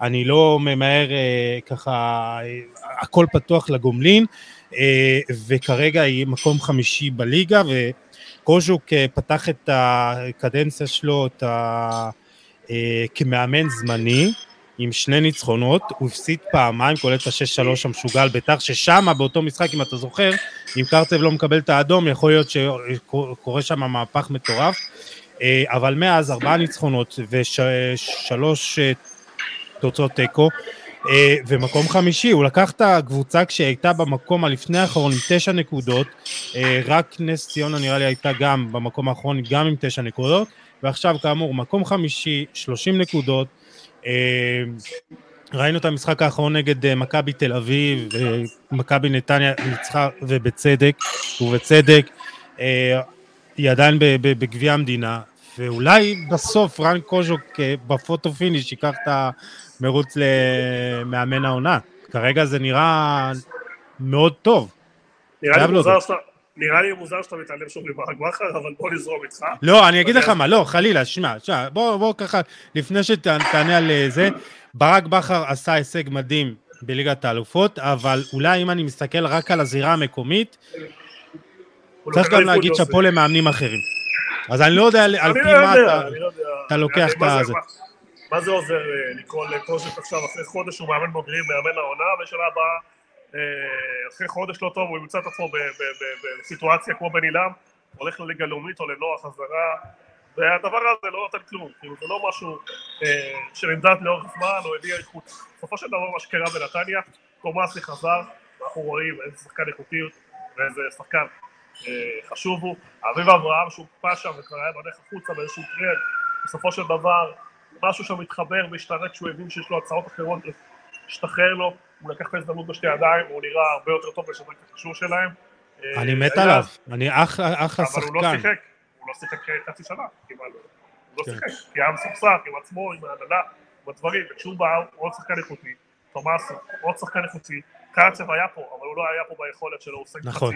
ואני לא ממהר אה, ככה, הכל פתוח לגומלין, וכרגע היא מקום חמישי בליגה, וקוז'וק פתח את הקדנציה שלו, את ה... אה, כמאמן זמני, עם שני ניצחונות, הוא הפסיד פעמיים, כולל את ה-6-3 המשוגע על בית"ר, ששם באותו משחק, אם אתה זוכר, אם קרצב לא מקבל את האדום, יכול להיות שקורה שם מהפך מטורף, אה, אבל מאז ארבעה ניצחונות ושלוש אה, תוצאות תיקו, ומקום חמישי, הוא לקח את הקבוצה כשהייתה במקום הלפני האחרון עם תשע נקודות, רק נס ציונה נראה לי הייתה גם במקום האחרון גם עם תשע נקודות, ועכשיו כאמור מקום חמישי, 30 נקודות. אה, ראינו את המשחק האחרון נגד אה, מכבי תל אביב, מכבי נתניה ניצחה ובצדק, ובצדק. אה, היא עדיין בגביע המדינה, ואולי בסוף רן קוז'וק ב photo finish ייקח את המרוץ למאמן העונה. כרגע זה נראה מאוד טוב. נראה לי מוזר שאתה... נראה לי מוזר שאתה מתעלם שוב מברק בכר, אבל בוא נזרום איתך. לא, אני אגיד לך מה, לא, חלילה, שמע, בוא, בוא ככה, לפני שתענה על אה, זה, ברק בכר עשה הישג מדהים בליגת האלופות, אבל אולי אם אני מסתכל רק על הזירה המקומית, צריך גם להגיד שאפו למאמנים אחרים. אז אני לא יודע על פי לא מה אתה לוקח את זה. מה זה עוזר אה, לקרוא לקוז'ק עכשיו אחרי חודש הוא מאמן בוגרים, מאמן העונה, ושנה הבאה אה, אחרי חודש לא טוב הוא ימצא את עצמו בסיטואציה כמו בן עילם, הולך לליגה לאומית או לנוער חזרה, והדבר הזה לא נותן כלום, כאילו זה לא משהו אה, שנמדד לאורך זמן או הביא איכות. בסופו של דבר מה שקרה בנתניה, תומאסי חזר, אנחנו רואים איזה שחקן איכותיות ואיזה שחקן אה, חשוב הוא. אביב אברהם שהוא פע שם וכבר היה בדרך החוצה באיזשהו טרנד, בסופו של דבר משהו שם מתחבר והשתנה כשהוא הבין שיש לו הצעות אחרות, השתחרר לו הוא לקח את ההזדמנות בשתי ידיים, הוא נראה הרבה יותר טוב לשדרג את הקישור שלהם. אני מת עליו, אני אחלה שחקן. אבל הוא לא שיחק, הוא לא שיחק חצי שנה, כמעט. הוא לא כן. שיחק, כי היה מסוכסך עם עצמו, עם ההנהלה, עם הדברים, וכשהוא בא, עוד שחקן איכותי, תומאסו, עוד שחקן איכותי, קאצב היה פה, אבל הוא לא היה פה ביכולת שלו, הוא עושה נכון.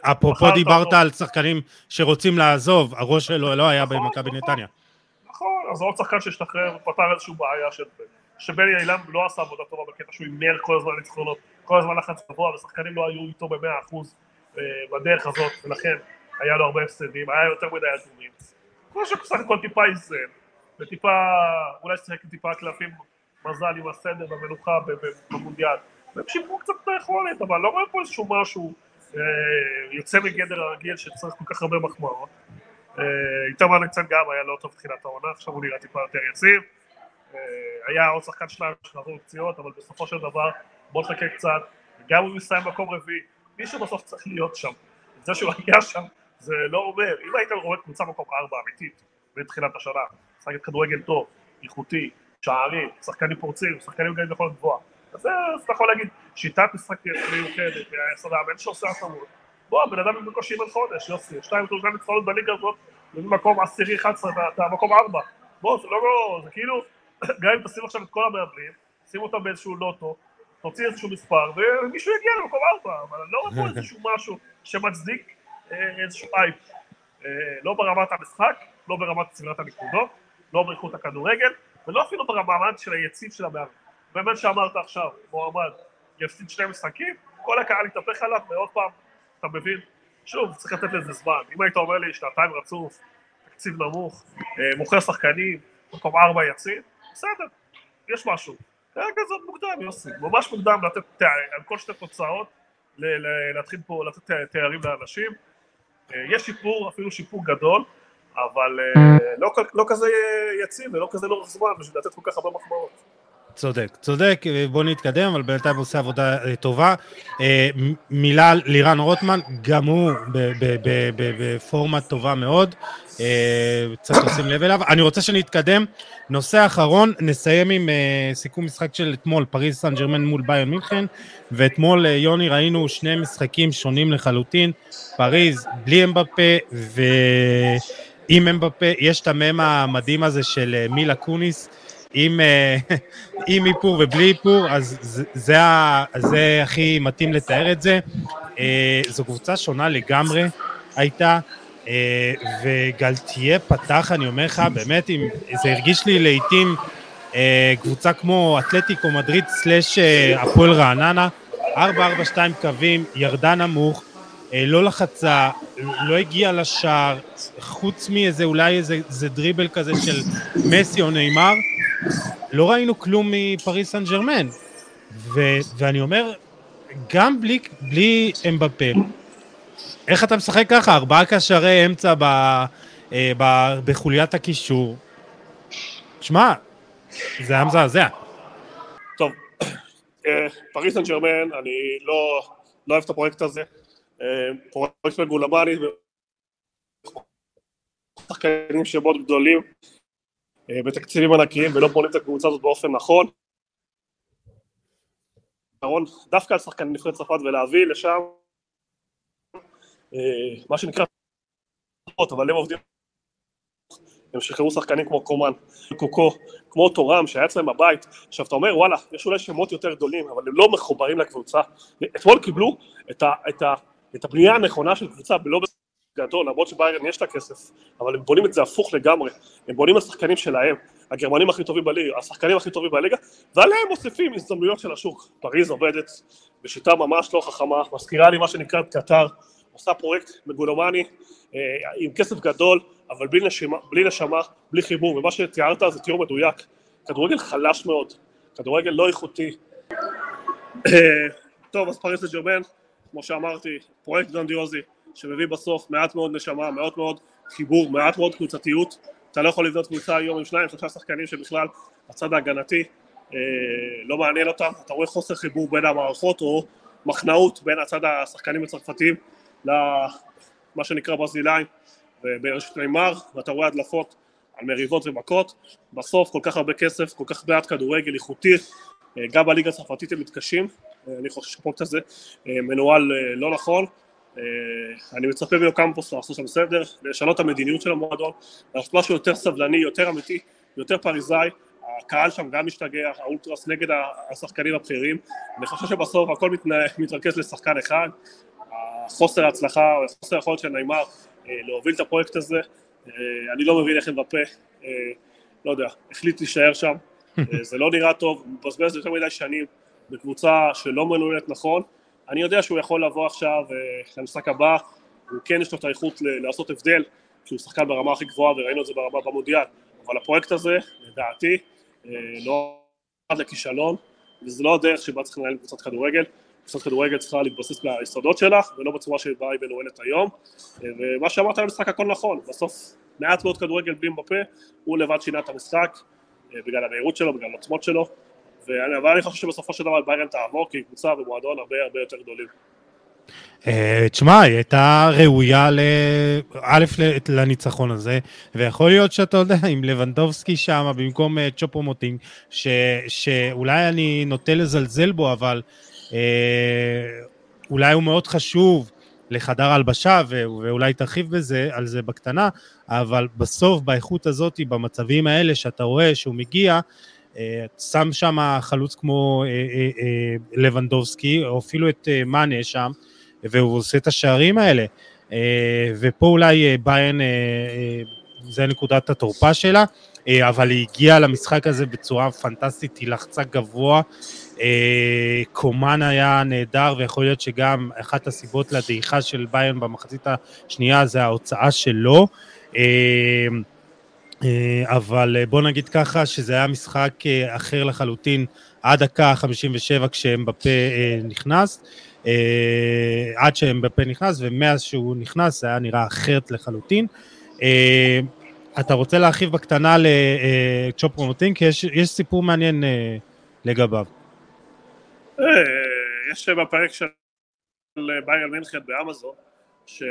אפרופו דיברת על שחקנים שרוצים לעזוב, הראש שלו לא היה נכון, במכבי נכון. נתניה. נכון, אז עוד שחקן שהשתחרר, פתר איזושהי בעיה של... שבני אילם לא עשה עבודה טובה בקטע שהוא הימר כל הזמן ניצחונות, כל הזמן לחץ גבוה, ושחקנים לא היו איתו במאה אחוז אה, בדרך הזאת, ולכן היה לו הרבה הפסדים, היה יותר מדי אדומים. כמו שבסך הכל טיפה איזן, וטיפה, אולי עם טיפה קלפים מזל עם הסדר והמנוחה במונדיאל. והם שיפרו קצת את היכולת, אבל לא רואה פה איזשהו משהו אה, יוצא מגדר הרגיל שצריך כל כך הרבה מחמאות. אה, איתמר ניצן גם היה לא טוב בתחילת העונה, עכשיו הוא נראה טיפה יותר יציב. אה, היה עוד שחקן שניים שחזרו פציעות, אבל בסופו של דבר בוא נחכה קצת, גם אם יסיים מקום רביעי, מישהו בסוף צריך להיות שם. זה שהוא היה שם, זה לא אומר, אם היית רואה קבוצה מקום ארבע אמיתית בתחילת השנה, משחקת כדורגל טוב, איכותי, שערים, שחקנים פורצים, שחקנים גם יכולת גבוהה, אז אתה יכול להגיד, שיטת משחק מיוחדת, המאמן שעושה התאמות, בוא, הבן אדם בקושי אימן חודש, יוסי, שתיים שלושה ניצחונות בליגה הזאת, במקום עשירי 11, אתה מקום ארבע, בוא, זה לא, זה כאילו, גם אם תשים עכשיו את כל המאמנים, שים אותם באיזשהו לוטו, תוציא איזשהו מספר, ומישהו יגיע למקום ארבע, אבל אני לא רואה פה איזשהו משהו שמצדיק אה, איזשהו אייפ. אה, לא ברמת המשחק, לא ברמת סבירת הנקודות, לא באיכות הכדורגל, ולא אפילו ברמת של היציב של המאמן. באמת שאמרת עכשיו, מועמד יפסיד שני משחקים, כל הקהל יתהפך עליו, ועוד פעם, אתה מבין? שוב, צריך לתת לזה זמן. אם היית אומר לי שנתיים רצוף, תקציב נמוך, אה, מוכר שחקנים, מקום ארבע יציב, בסדר, יש משהו. כרגע זה עוד מוקדם, יוסי, ממש מוקדם לתת על כל שתי תוצאות, להתחיל פה לתת תארים לאנשים. אה, יש שיפור, אפילו שיפור גדול, אבל אה, לא, לא כזה יציב ולא כזה לאורך זמן בשביל לתת כל כך הרבה מחמאות. צודק, צודק, בוא נתקדם, אבל בינתיים עושה עבודה אה, טובה. מילה לירן רוטמן, גם הוא בפורמט טובה מאוד, אה, צריך לשים לב אליו. אני רוצה שנתקדם. נושא אחרון, נסיים עם סיכום משחק של אתמול, פריז סן ג'רמן מול ביון מינכן, ואתמול, יוני, ראינו שני משחקים שונים לחלוטין, פריז בלי אמבפה ועם אמבפה, יש את המם המדהים הזה של מילה קוניס, עם, אה, עם איפור ובלי איפור, אז זה, זה, זה הכי מתאים לתאר את זה. אה, זו קבוצה שונה לגמרי הייתה, אה, וגלתיה פתח, אני אומר לך, באמת, זה הרגיש לי לעיתים קבוצה כמו אתלטיקו מדריד סלאש הפועל רעננה, 4-4-2 קווים, ירדה נמוך, לא לחצה, לא הגיעה לשער, חוץ מאיזה אולי איזה, איזה דריבל כזה של מסי או נאמר, לא ראינו כלום מפריס סן ג'רמן. ו- ואני אומר, גם בלי, בלי אמבפה, איך אתה משחק ככה? ארבעה קשרי אמצע ב, אה, ב, בחוליית הקישור. שמע, זה היה מזעזע. טוב, אה, פריס סן ג'רמן, אני לא, לא אוהב את הפרויקט הזה. אה, פרויקט מגולמני, שחקנים שמאוד גדולים, אה, בתקציבים ענקיים ולא בונים את הקבוצה הזאת באופן נכון. דווקא על שחקנים נבחרת צרפת ולהביא לשם מה שנקרא אבל הם עובדים הם שחררו שחקנים כמו קומן, קוקו, כמו תורם שהיה אצלם בבית. עכשיו אתה אומר וואלה יש אולי שמות יותר גדולים אבל הם לא מחוברים לקבוצה. אתמול קיבלו את, ה, את, ה, את הבנייה הנכונה של קבוצה ולא גדול, למרות שביירן יש לה כסף, אבל הם בונים את זה הפוך לגמרי, הם בונים על שחקנים שלהם, הגרמנים הכי טובים בליגה, השחקנים הכי טובים בליגה, ועליהם מוסיפים הזדמנויות של השוק. פריז עובדת בשיטה ממש לא חכמה, מזכירה לי מה שנקרא קטר, עושה פרויקט מגולומני אה, עם כסף גדול, אבל בלי נשמה, בלי נשמה, בלי חיבור, ומה שתיארת זה תיאור מדויק. כדורגל חלש מאוד, כדורגל לא איכותי. אה, טוב, אז פריז סן ז'רמן, כמו שאמרתי, פרויקט גרנדיוזי, שמביא בסוף מעט מאוד נשמה, מעט מאוד חיבור, מעט מאוד קבוצתיות. אתה לא יכול לבנות קבוצה היום עם שניים, שלושה שחקנים שבכלל הצד ההגנתי אה, לא מעניין אותם. אתה רואה חוסר חיבור בין המערכות או מחנאות בין הצד השחקנים הצרפתיים למה שנקרא ברזילאים בראשות ניימאר, ואתה רואה הדלפות על מריבות ומכות. בסוף כל כך הרבה כסף, כל כך מעט כדורגל איכותי, אה, גם בליגה הצרפתית הם מתקשים. אה, אני חושב שהפרויקט הזה אה, מנוהל לא נכון. אני מצפה קמפוס לעשות שם סדר, לשנות את המדיניות של המועדון, לעשות משהו יותר סבלני, יותר אמיתי, יותר פריזאי, הקהל שם גם משתגע, האולטרס נגד השחקנים הבכירים, אני חושב שבסוף הכל מתרכז לשחקן אחד, חוסר ההצלחה, חוסר היכולת של נעימר אה, להוביל את הפרויקט הזה, אה, אני לא מבין איך הם בפה, לא יודע, החליט להישאר שם, זה לא נראה טוב, מבזבז יותר מדי שנים בקבוצה שלא מנוהלת נכון, אני יודע שהוא יכול לבוא עכשיו אה, למשחק הבא, הוא כן יש לו את האיכות לעשות הבדל, כי הוא שחקן ברמה הכי גבוהה וראינו את זה ברמה במונדיאל, אבל הפרויקט הזה, לדעתי, אה, לא עד לכישלון, וזה לא הדרך שבה צריך לנהל קבוצת כדורגל, קבוצת כדורגל צריכה להתבסס ביסודות שלך, ולא בצורה שבה היא מנוהלת היום, אה, ומה שאמרת על המשחק הכל נכון, בסוף מעט מאוד כדורגל בלי בפה, הוא לבד שינה את המשחק, בגלל המהירות שלו, בגלל העוצמות שלו, אבל אני חושב שבסופו של דבר ביירן תעבור כי היא קבוצה ומועדון הרבה הרבה יותר גדולים. אה, תשמע, היא הייתה ראויה א' לניצחון הזה, ויכול להיות שאתה יודע, עם לבנדובסקי שם במקום אה, צ'ופו מוטינג, שאולי אני נוטה לזלזל בו, אבל אה, אולי הוא מאוד חשוב לחדר הלבשה, ואולי תרחיב בזה, על זה בקטנה, אבל בסוף באיכות הזאת, במצבים האלה שאתה רואה שהוא מגיע, אה, שם שם חלוץ כמו אה, אה, לבנדובסקי, או אפילו את מאנה שם, והוא עושה את השערים האלה. ופה אולי ביין, זה נקודת התורפה שלה, אבל היא הגיעה למשחק הזה בצורה פנטסטית, היא לחצה גבוה. קומן היה נהדר, ויכול להיות שגם אחת הסיבות לדעיכה של ביין במחצית השנייה זה ההוצאה שלו. אה, אבל אה, בוא נגיד ככה שזה היה משחק אה, אחר לחלוטין עד דקה 57 כשאמבפה נכנס, עד שאמבפה נכנס ומאז שהוא נכנס זה היה נראה אחרת לחלוטין. אתה רוצה להרחיב בקטנה לצ'ופ פרומוטין? כי יש, יש סיפור מעניין לגביו? אה, יש בפרק של ביירן מינכן באמזון, שהמנהל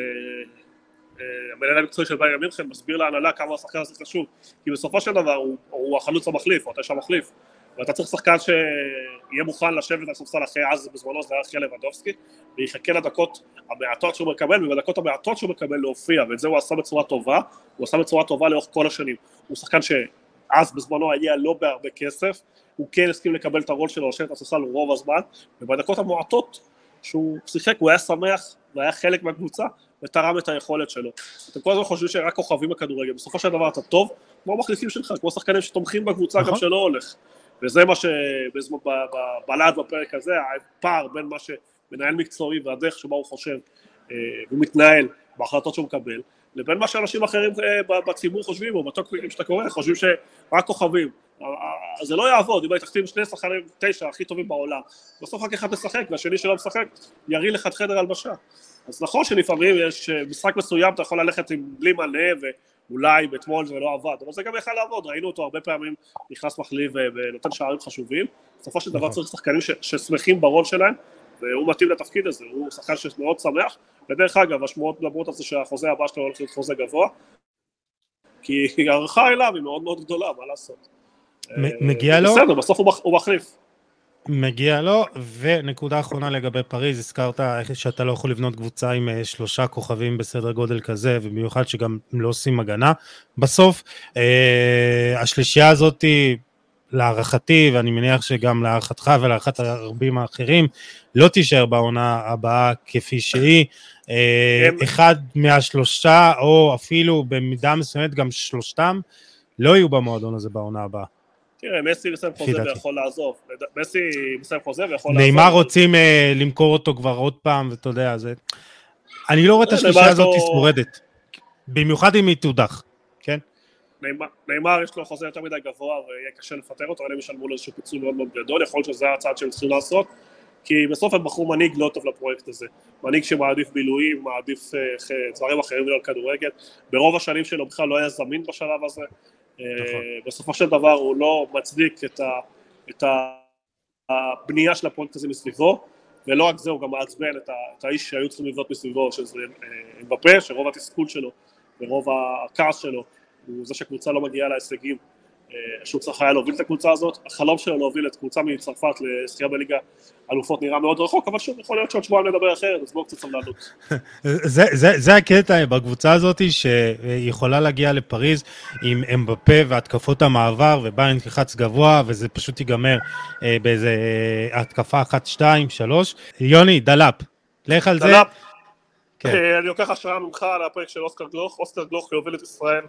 המקצועי של ביירן מינכן מסביר להנהלה כמה השחקן הזה חשוב, כי בסופו של דבר הוא, הוא החלוץ המחליף, או התשע המחליף, ואתה צריך שחקן שיהיה מוכן לשבת על ספסל אחרי אז בזמנו זה היה חייה לבדובסקי ויחכה לדקות המעטות שהוא מקבל ובדקות המעטות שהוא מקבל להופיע ואת זה הוא עשה בצורה טובה הוא עשה בצורה טובה לאורך כל השנים. הוא שחקן שאז בזמנו הגיע לא בהרבה כסף הוא כן הסכים לקבל את הרול שלו לשבת על הספסל רוב הזמן ובדקות המועטות שהוא שיחק הוא היה שמח והיה חלק מהקבוצה ותרם את היכולת שלו. אתם כל הזמן חושבים שרק כוכבים בכדורגל, בסופו של דבר אתה טוב, כמו המחליפים שלך, כמו שחקנים שתומכים בקבוצה נכון. גם שלא הולך. וזה מה שבלט בפרק הזה, הפער בין מה שמנהל מקצועי והדרך שבה הוא חושב אה, ומתנהל בהחלטות שהוא מקבל, לבין מה שאנשים אחרים אה, בציבור חושבים, או בטוקבקים שאתה קורא, חושבים שרק כוכבים. אה, זה לא יעבוד, אם תחתים שני שחקנים תשע הכי טובים בעולם, בסוף רק אחד משחק והשני שלא משחק יריא לך את חדר הלבשה. אז נכון שלפעמים יש משחק מסוים אתה יכול ללכת עם בלי מלא אולי אתמול זה לא עבד, אבל זה גם יכל לעבוד, ראינו אותו הרבה פעמים נכנס מחליף ונותן שערים חשובים, בסופו של דבר נכון. צריך שחקנים ששמחים ברול שלהם, והוא מתאים לתפקיד הזה, הוא שחקן שמאוד שמח, ודרך אגב, השמועות מדברות על זה שהחוזה הבא שלו הולך להיות חוזה גבוה, כי הערכה אליו היא מאוד מאוד גדולה, מה לעשות. מגיע לו? בסדר, בסוף הוא מחליף. מגיע לו, ונקודה אחרונה לגבי פריז, הזכרת שאתה לא יכול לבנות קבוצה עם אה, שלושה כוכבים בסדר גודל כזה, ובמיוחד שגם לא עושים הגנה. בסוף, אה, השלישייה הזאת, להערכתי, ואני מניח שגם להערכתך ולהערכת הרבים האחרים, לא תישאר בעונה הבאה כפי שהיא. אה, אחד מהשלושה, או אפילו במידה מסוימת גם שלושתם, לא יהיו במועדון הזה בעונה הבאה. תראה, מסי מסיים חוזה ויכול לעזוב. מסי מסיים חוזה ויכול לעזוב. נאמר רוצים אה, למכור אותו כבר עוד פעם, ואתה יודע, זה... אני לא רואה את השלישה הזאת שורדת. במיוחד אם היא תודח, כן? נאמר יש לו חוזה יותר מדי גבוה ויהיה קשה לפטר אותו, אבל הם ישלמו לו איזשהו פיצוי מאוד מאוד גדול, יכול להיות שזה הצעד שהם צריכים לעשות, כי בסוף הם בחרו מנהיג לא טוב לפרויקט הזה, מנהיג שמעדיף בילויים, מעדיף אה, דברים אחרים ולא על כדורגל, ברוב השנים שלו בכלל לא היה זמין בשלב הזה, נכון. אה, בסופו של דבר הוא לא מצדיק את, ה, את הבנייה של הפרויקט הזה מסביבו ולא רק זה, הוא גם מעצבן את, את האיש שהיו צריכים לבנות מסביבו, שזה אה, אמבפה, שרוב התסכול שלו ורוב הכעס שלו הוא זה שהקבוצה לא מגיעה להישגים שהוא צריך היה להוביל את הקבוצה הזאת, החלום שלו להוביל את קבוצה מצרפת לזכייה בליגה אלופות נראה מאוד רחוק, אבל שוב, יכול להיות שעוד שבועיים נדבר אחרת, אז בואו קצת סבלנות. זה, זה, זה הקטע בקבוצה הזאת, שיכולה להגיע לפריז עם אמבפה והתקפות המעבר, עם לחץ גבוה, וזה פשוט ייגמר אה, באיזה התקפה אחת, שתיים, שלוש. יוני, דלאפ, לך על דלאפ. זה. כן. אה, אני לוקח השראה ממך על הפרק של אוסקר גלוך, אוסקר גלוך יוביל את ישראל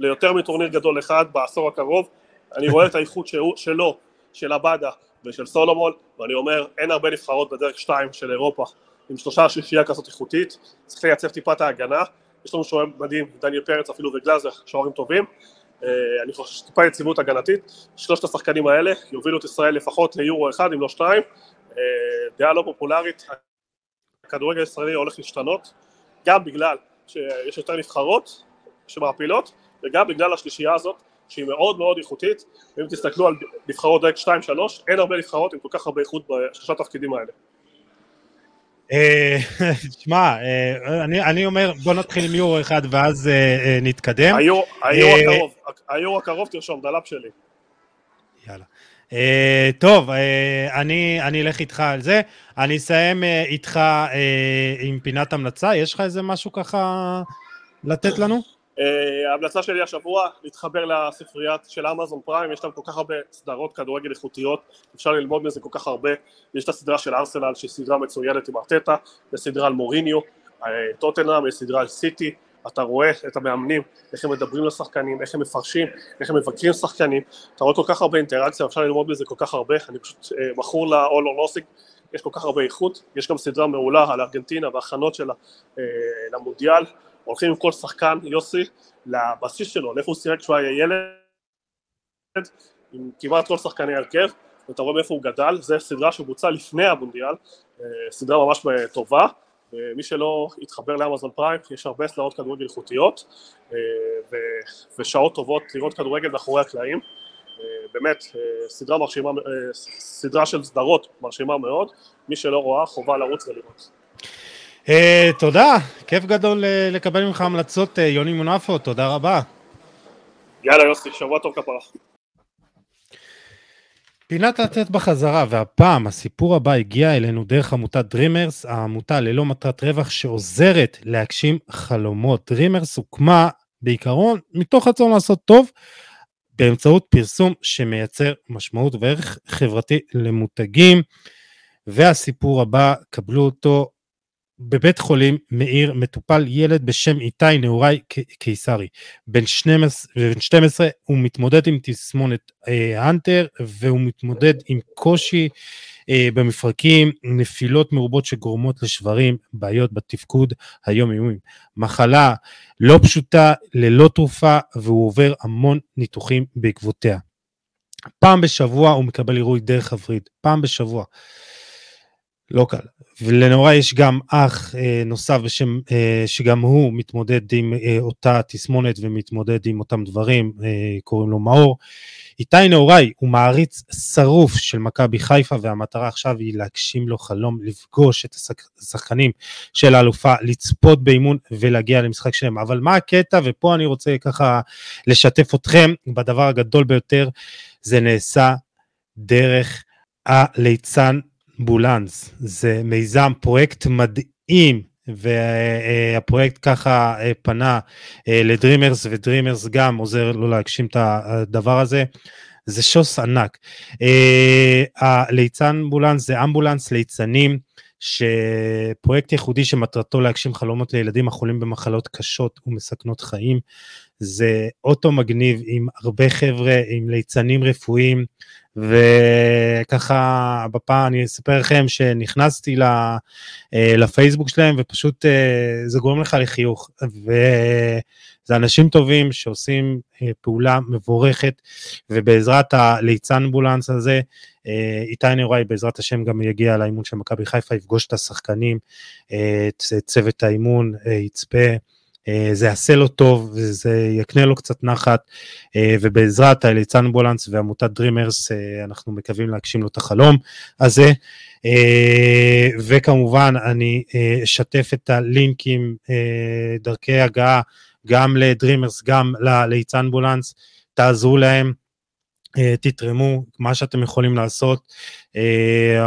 ליותר מטורניר גדול אחד בעשור הקרוב, אני רואה את האיכות שלו, של עבדה ושל סולומון, ואני אומר, אין הרבה נבחרות בדרג שתיים של אירופה עם שלושה שלישייה כזאת איכותית, צריך לייצב טיפה את ההגנה, יש לנו שוער מדהים, דניאל פרץ אפילו וגלאזר, שוערים טובים, אה, אני חושב שטיפה יציבות הגנתית, שלושת השחקנים האלה יובילו את ישראל לפחות ליורו אחד אם לא שתיים, אה, דעה לא פופולרית, הכדורגל הישראלי הולך להשתנות, גם בגלל שיש יותר נבחרות שמעפילות, וגם בגלל השלישייה הזאת שהיא מאוד מאוד איכותית, ואם תסתכלו על נבחרות דרק 2-3, אין הרבה נבחרות עם כל כך הרבה איכות בשלושה תפקידים האלה. תשמע, אה, אני אומר בוא נתחיל עם יורו אחד ואז אה, אה, נתקדם. היורו הקרוב, היורו הקרוב תרשום, דלאפ שלי. יאללה. טוב, אני אלך איתך על זה. אני אסיים איתך עם פינת המלצה, יש לך איזה משהו ככה לתת לנו? אה, ההמלצה שלי השבוע, להתחבר לספרייה של אמזון פריים, יש להם כל כך הרבה סדרות כדורגל איכותיות, אפשר ללמוד מזה כל כך הרבה, יש את הסדרה של ארסנל שהיא סדרה מצוינת עם ארטטה, יש סדרה על מוריניו, אה, טוטנאם, יש סדרה על סיטי, אתה רואה את המאמנים, איך הם מדברים לשחקנים, איך הם מפרשים, איך הם מבקרים שחקנים, אתה רואה כל כך הרבה אינטראקציה, אפשר ללמוד מזה כל כך הרבה, אני פשוט אה, מכור ל-all or nothing, יש כל כך הרבה איכות, יש גם סדרה מעולה על ארגנטינה והכנות שלה למונדיאל, הולכים עם כל שחקן, יוסי, לבסיס שלו, לאיפה הוא שיחק כשהוא היה ילד, עם כמעט כל שחקני הרכב, ואתה רואה מאיפה הוא גדל, זו סדרה שבוצעה לפני המונדיאל, אה, סדרה ממש טובה, ומי שלא יתחבר לאמזון פריים, יש הרבה סדרות כדורגל איכותיות, אה, ושעות טובות לראות כדורגל מאחורי הקלעים, אה, באמת, סדרה מרשימה, סדרה של סדרות מרשימה מאוד, מי שלא רואה חובה לרוץ ולראות. תודה, כיף גדול לקבל ממך המלצות, יוני מונפו, תודה רבה. יאללה יוסי, שבוע טוב כפרה. פינת לתת בחזרה, והפעם הסיפור הבא הגיע אלינו דרך עמותת Dreamers, העמותה ללא מטרת רווח שעוזרת להגשים חלומות. Dreamers הוקמה בעיקרון מתוך רצון לעשות טוב, באמצעות פרסום שמייצר משמעות וערך חברתי למותגים. והסיפור הבא, קבלו אותו בבית חולים מאיר מטופל ילד בשם איתי נעורי קיסרי. בן 12, בן 12 הוא מתמודד עם תסמונת אה, האנטר והוא מתמודד עם קושי אה, במפרקים, נפילות מרובות שגורמות לשברים, בעיות בתפקוד היומיומי. מחלה לא פשוטה, ללא תרופה, והוא עובר המון ניתוחים בעקבותיה. פעם בשבוע הוא מקבל עירוי דרך הווריד, פעם בשבוע. לא קל. ולנורא יש גם אח אה, נוסף בשם, אה, שגם הוא מתמודד עם אה, אותה תסמונת ומתמודד עם אותם דברים, אה, קוראים לו מאור. איתי נהוראי הוא מעריץ שרוף של מכבי חיפה והמטרה עכשיו היא להגשים לו חלום לפגוש את השחקנים של האלופה, לצפות באימון ולהגיע למשחק שלהם. אבל מה הקטע, ופה אני רוצה ככה לשתף אתכם בדבר הגדול ביותר, זה נעשה דרך הליצנבולנס. זה מיזם, פרויקט מדהים, והפרויקט ככה אה, פנה אה, ל Dreamers, ו Dreamers גם עוזר לו להגשים את הדבר הזה. זה שוס ענק. אה, הליצן אמבולנס זה אמבולנס ליצנים, שפרויקט ייחודי שמטרתו להגשים חלומות לילדים החולים במחלות קשות ומסכנות חיים. זה אוטו מגניב עם הרבה חבר'ה, עם ליצנים רפואיים, וככה בפעם אני אספר לכם שנכנסתי אה, לפייסבוק שלהם ופשוט אה, זה גורם לך לחיוך. וזה אנשים טובים שעושים אה, פעולה מבורכת, ובעזרת הליצן אמבולנס הזה, איתי נוראי בעזרת השם גם יגיע לאימון של מכבי חיפה, יפגוש את השחקנים, את צוות האימון, יצפה. אה, זה יעשה לו טוב וזה יקנה לו קצת נחת אה, ובעזרת הליצן אמבולנס ועמותת דרימרס אה, אנחנו מקווים להגשים לו את החלום הזה וכמובן אני אשתף את הלינקים דרכי הגעה גם לדרימרס גם לליצן אמבולנס תעזרו להם תתרמו מה שאתם יכולים לעשות.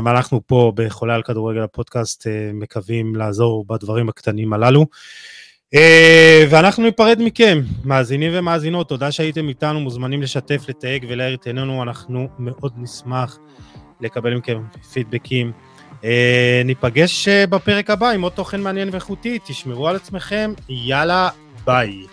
אנחנו פה בחולה על כדורגל הפודקאסט מקווים לעזור בדברים הקטנים הללו. אה, ואנחנו ניפרד מכם, מאזינים ומאזינות, תודה שהייתם איתנו, מוזמנים לשתף, לתייג ולהאיר את עינינו, אנחנו מאוד נשמח לקבל מכם פידבקים. אה, ניפגש אה, בפרק הבא עם עוד תוכן מעניין ואיכותי, תשמרו על עצמכם, יאללה, ביי.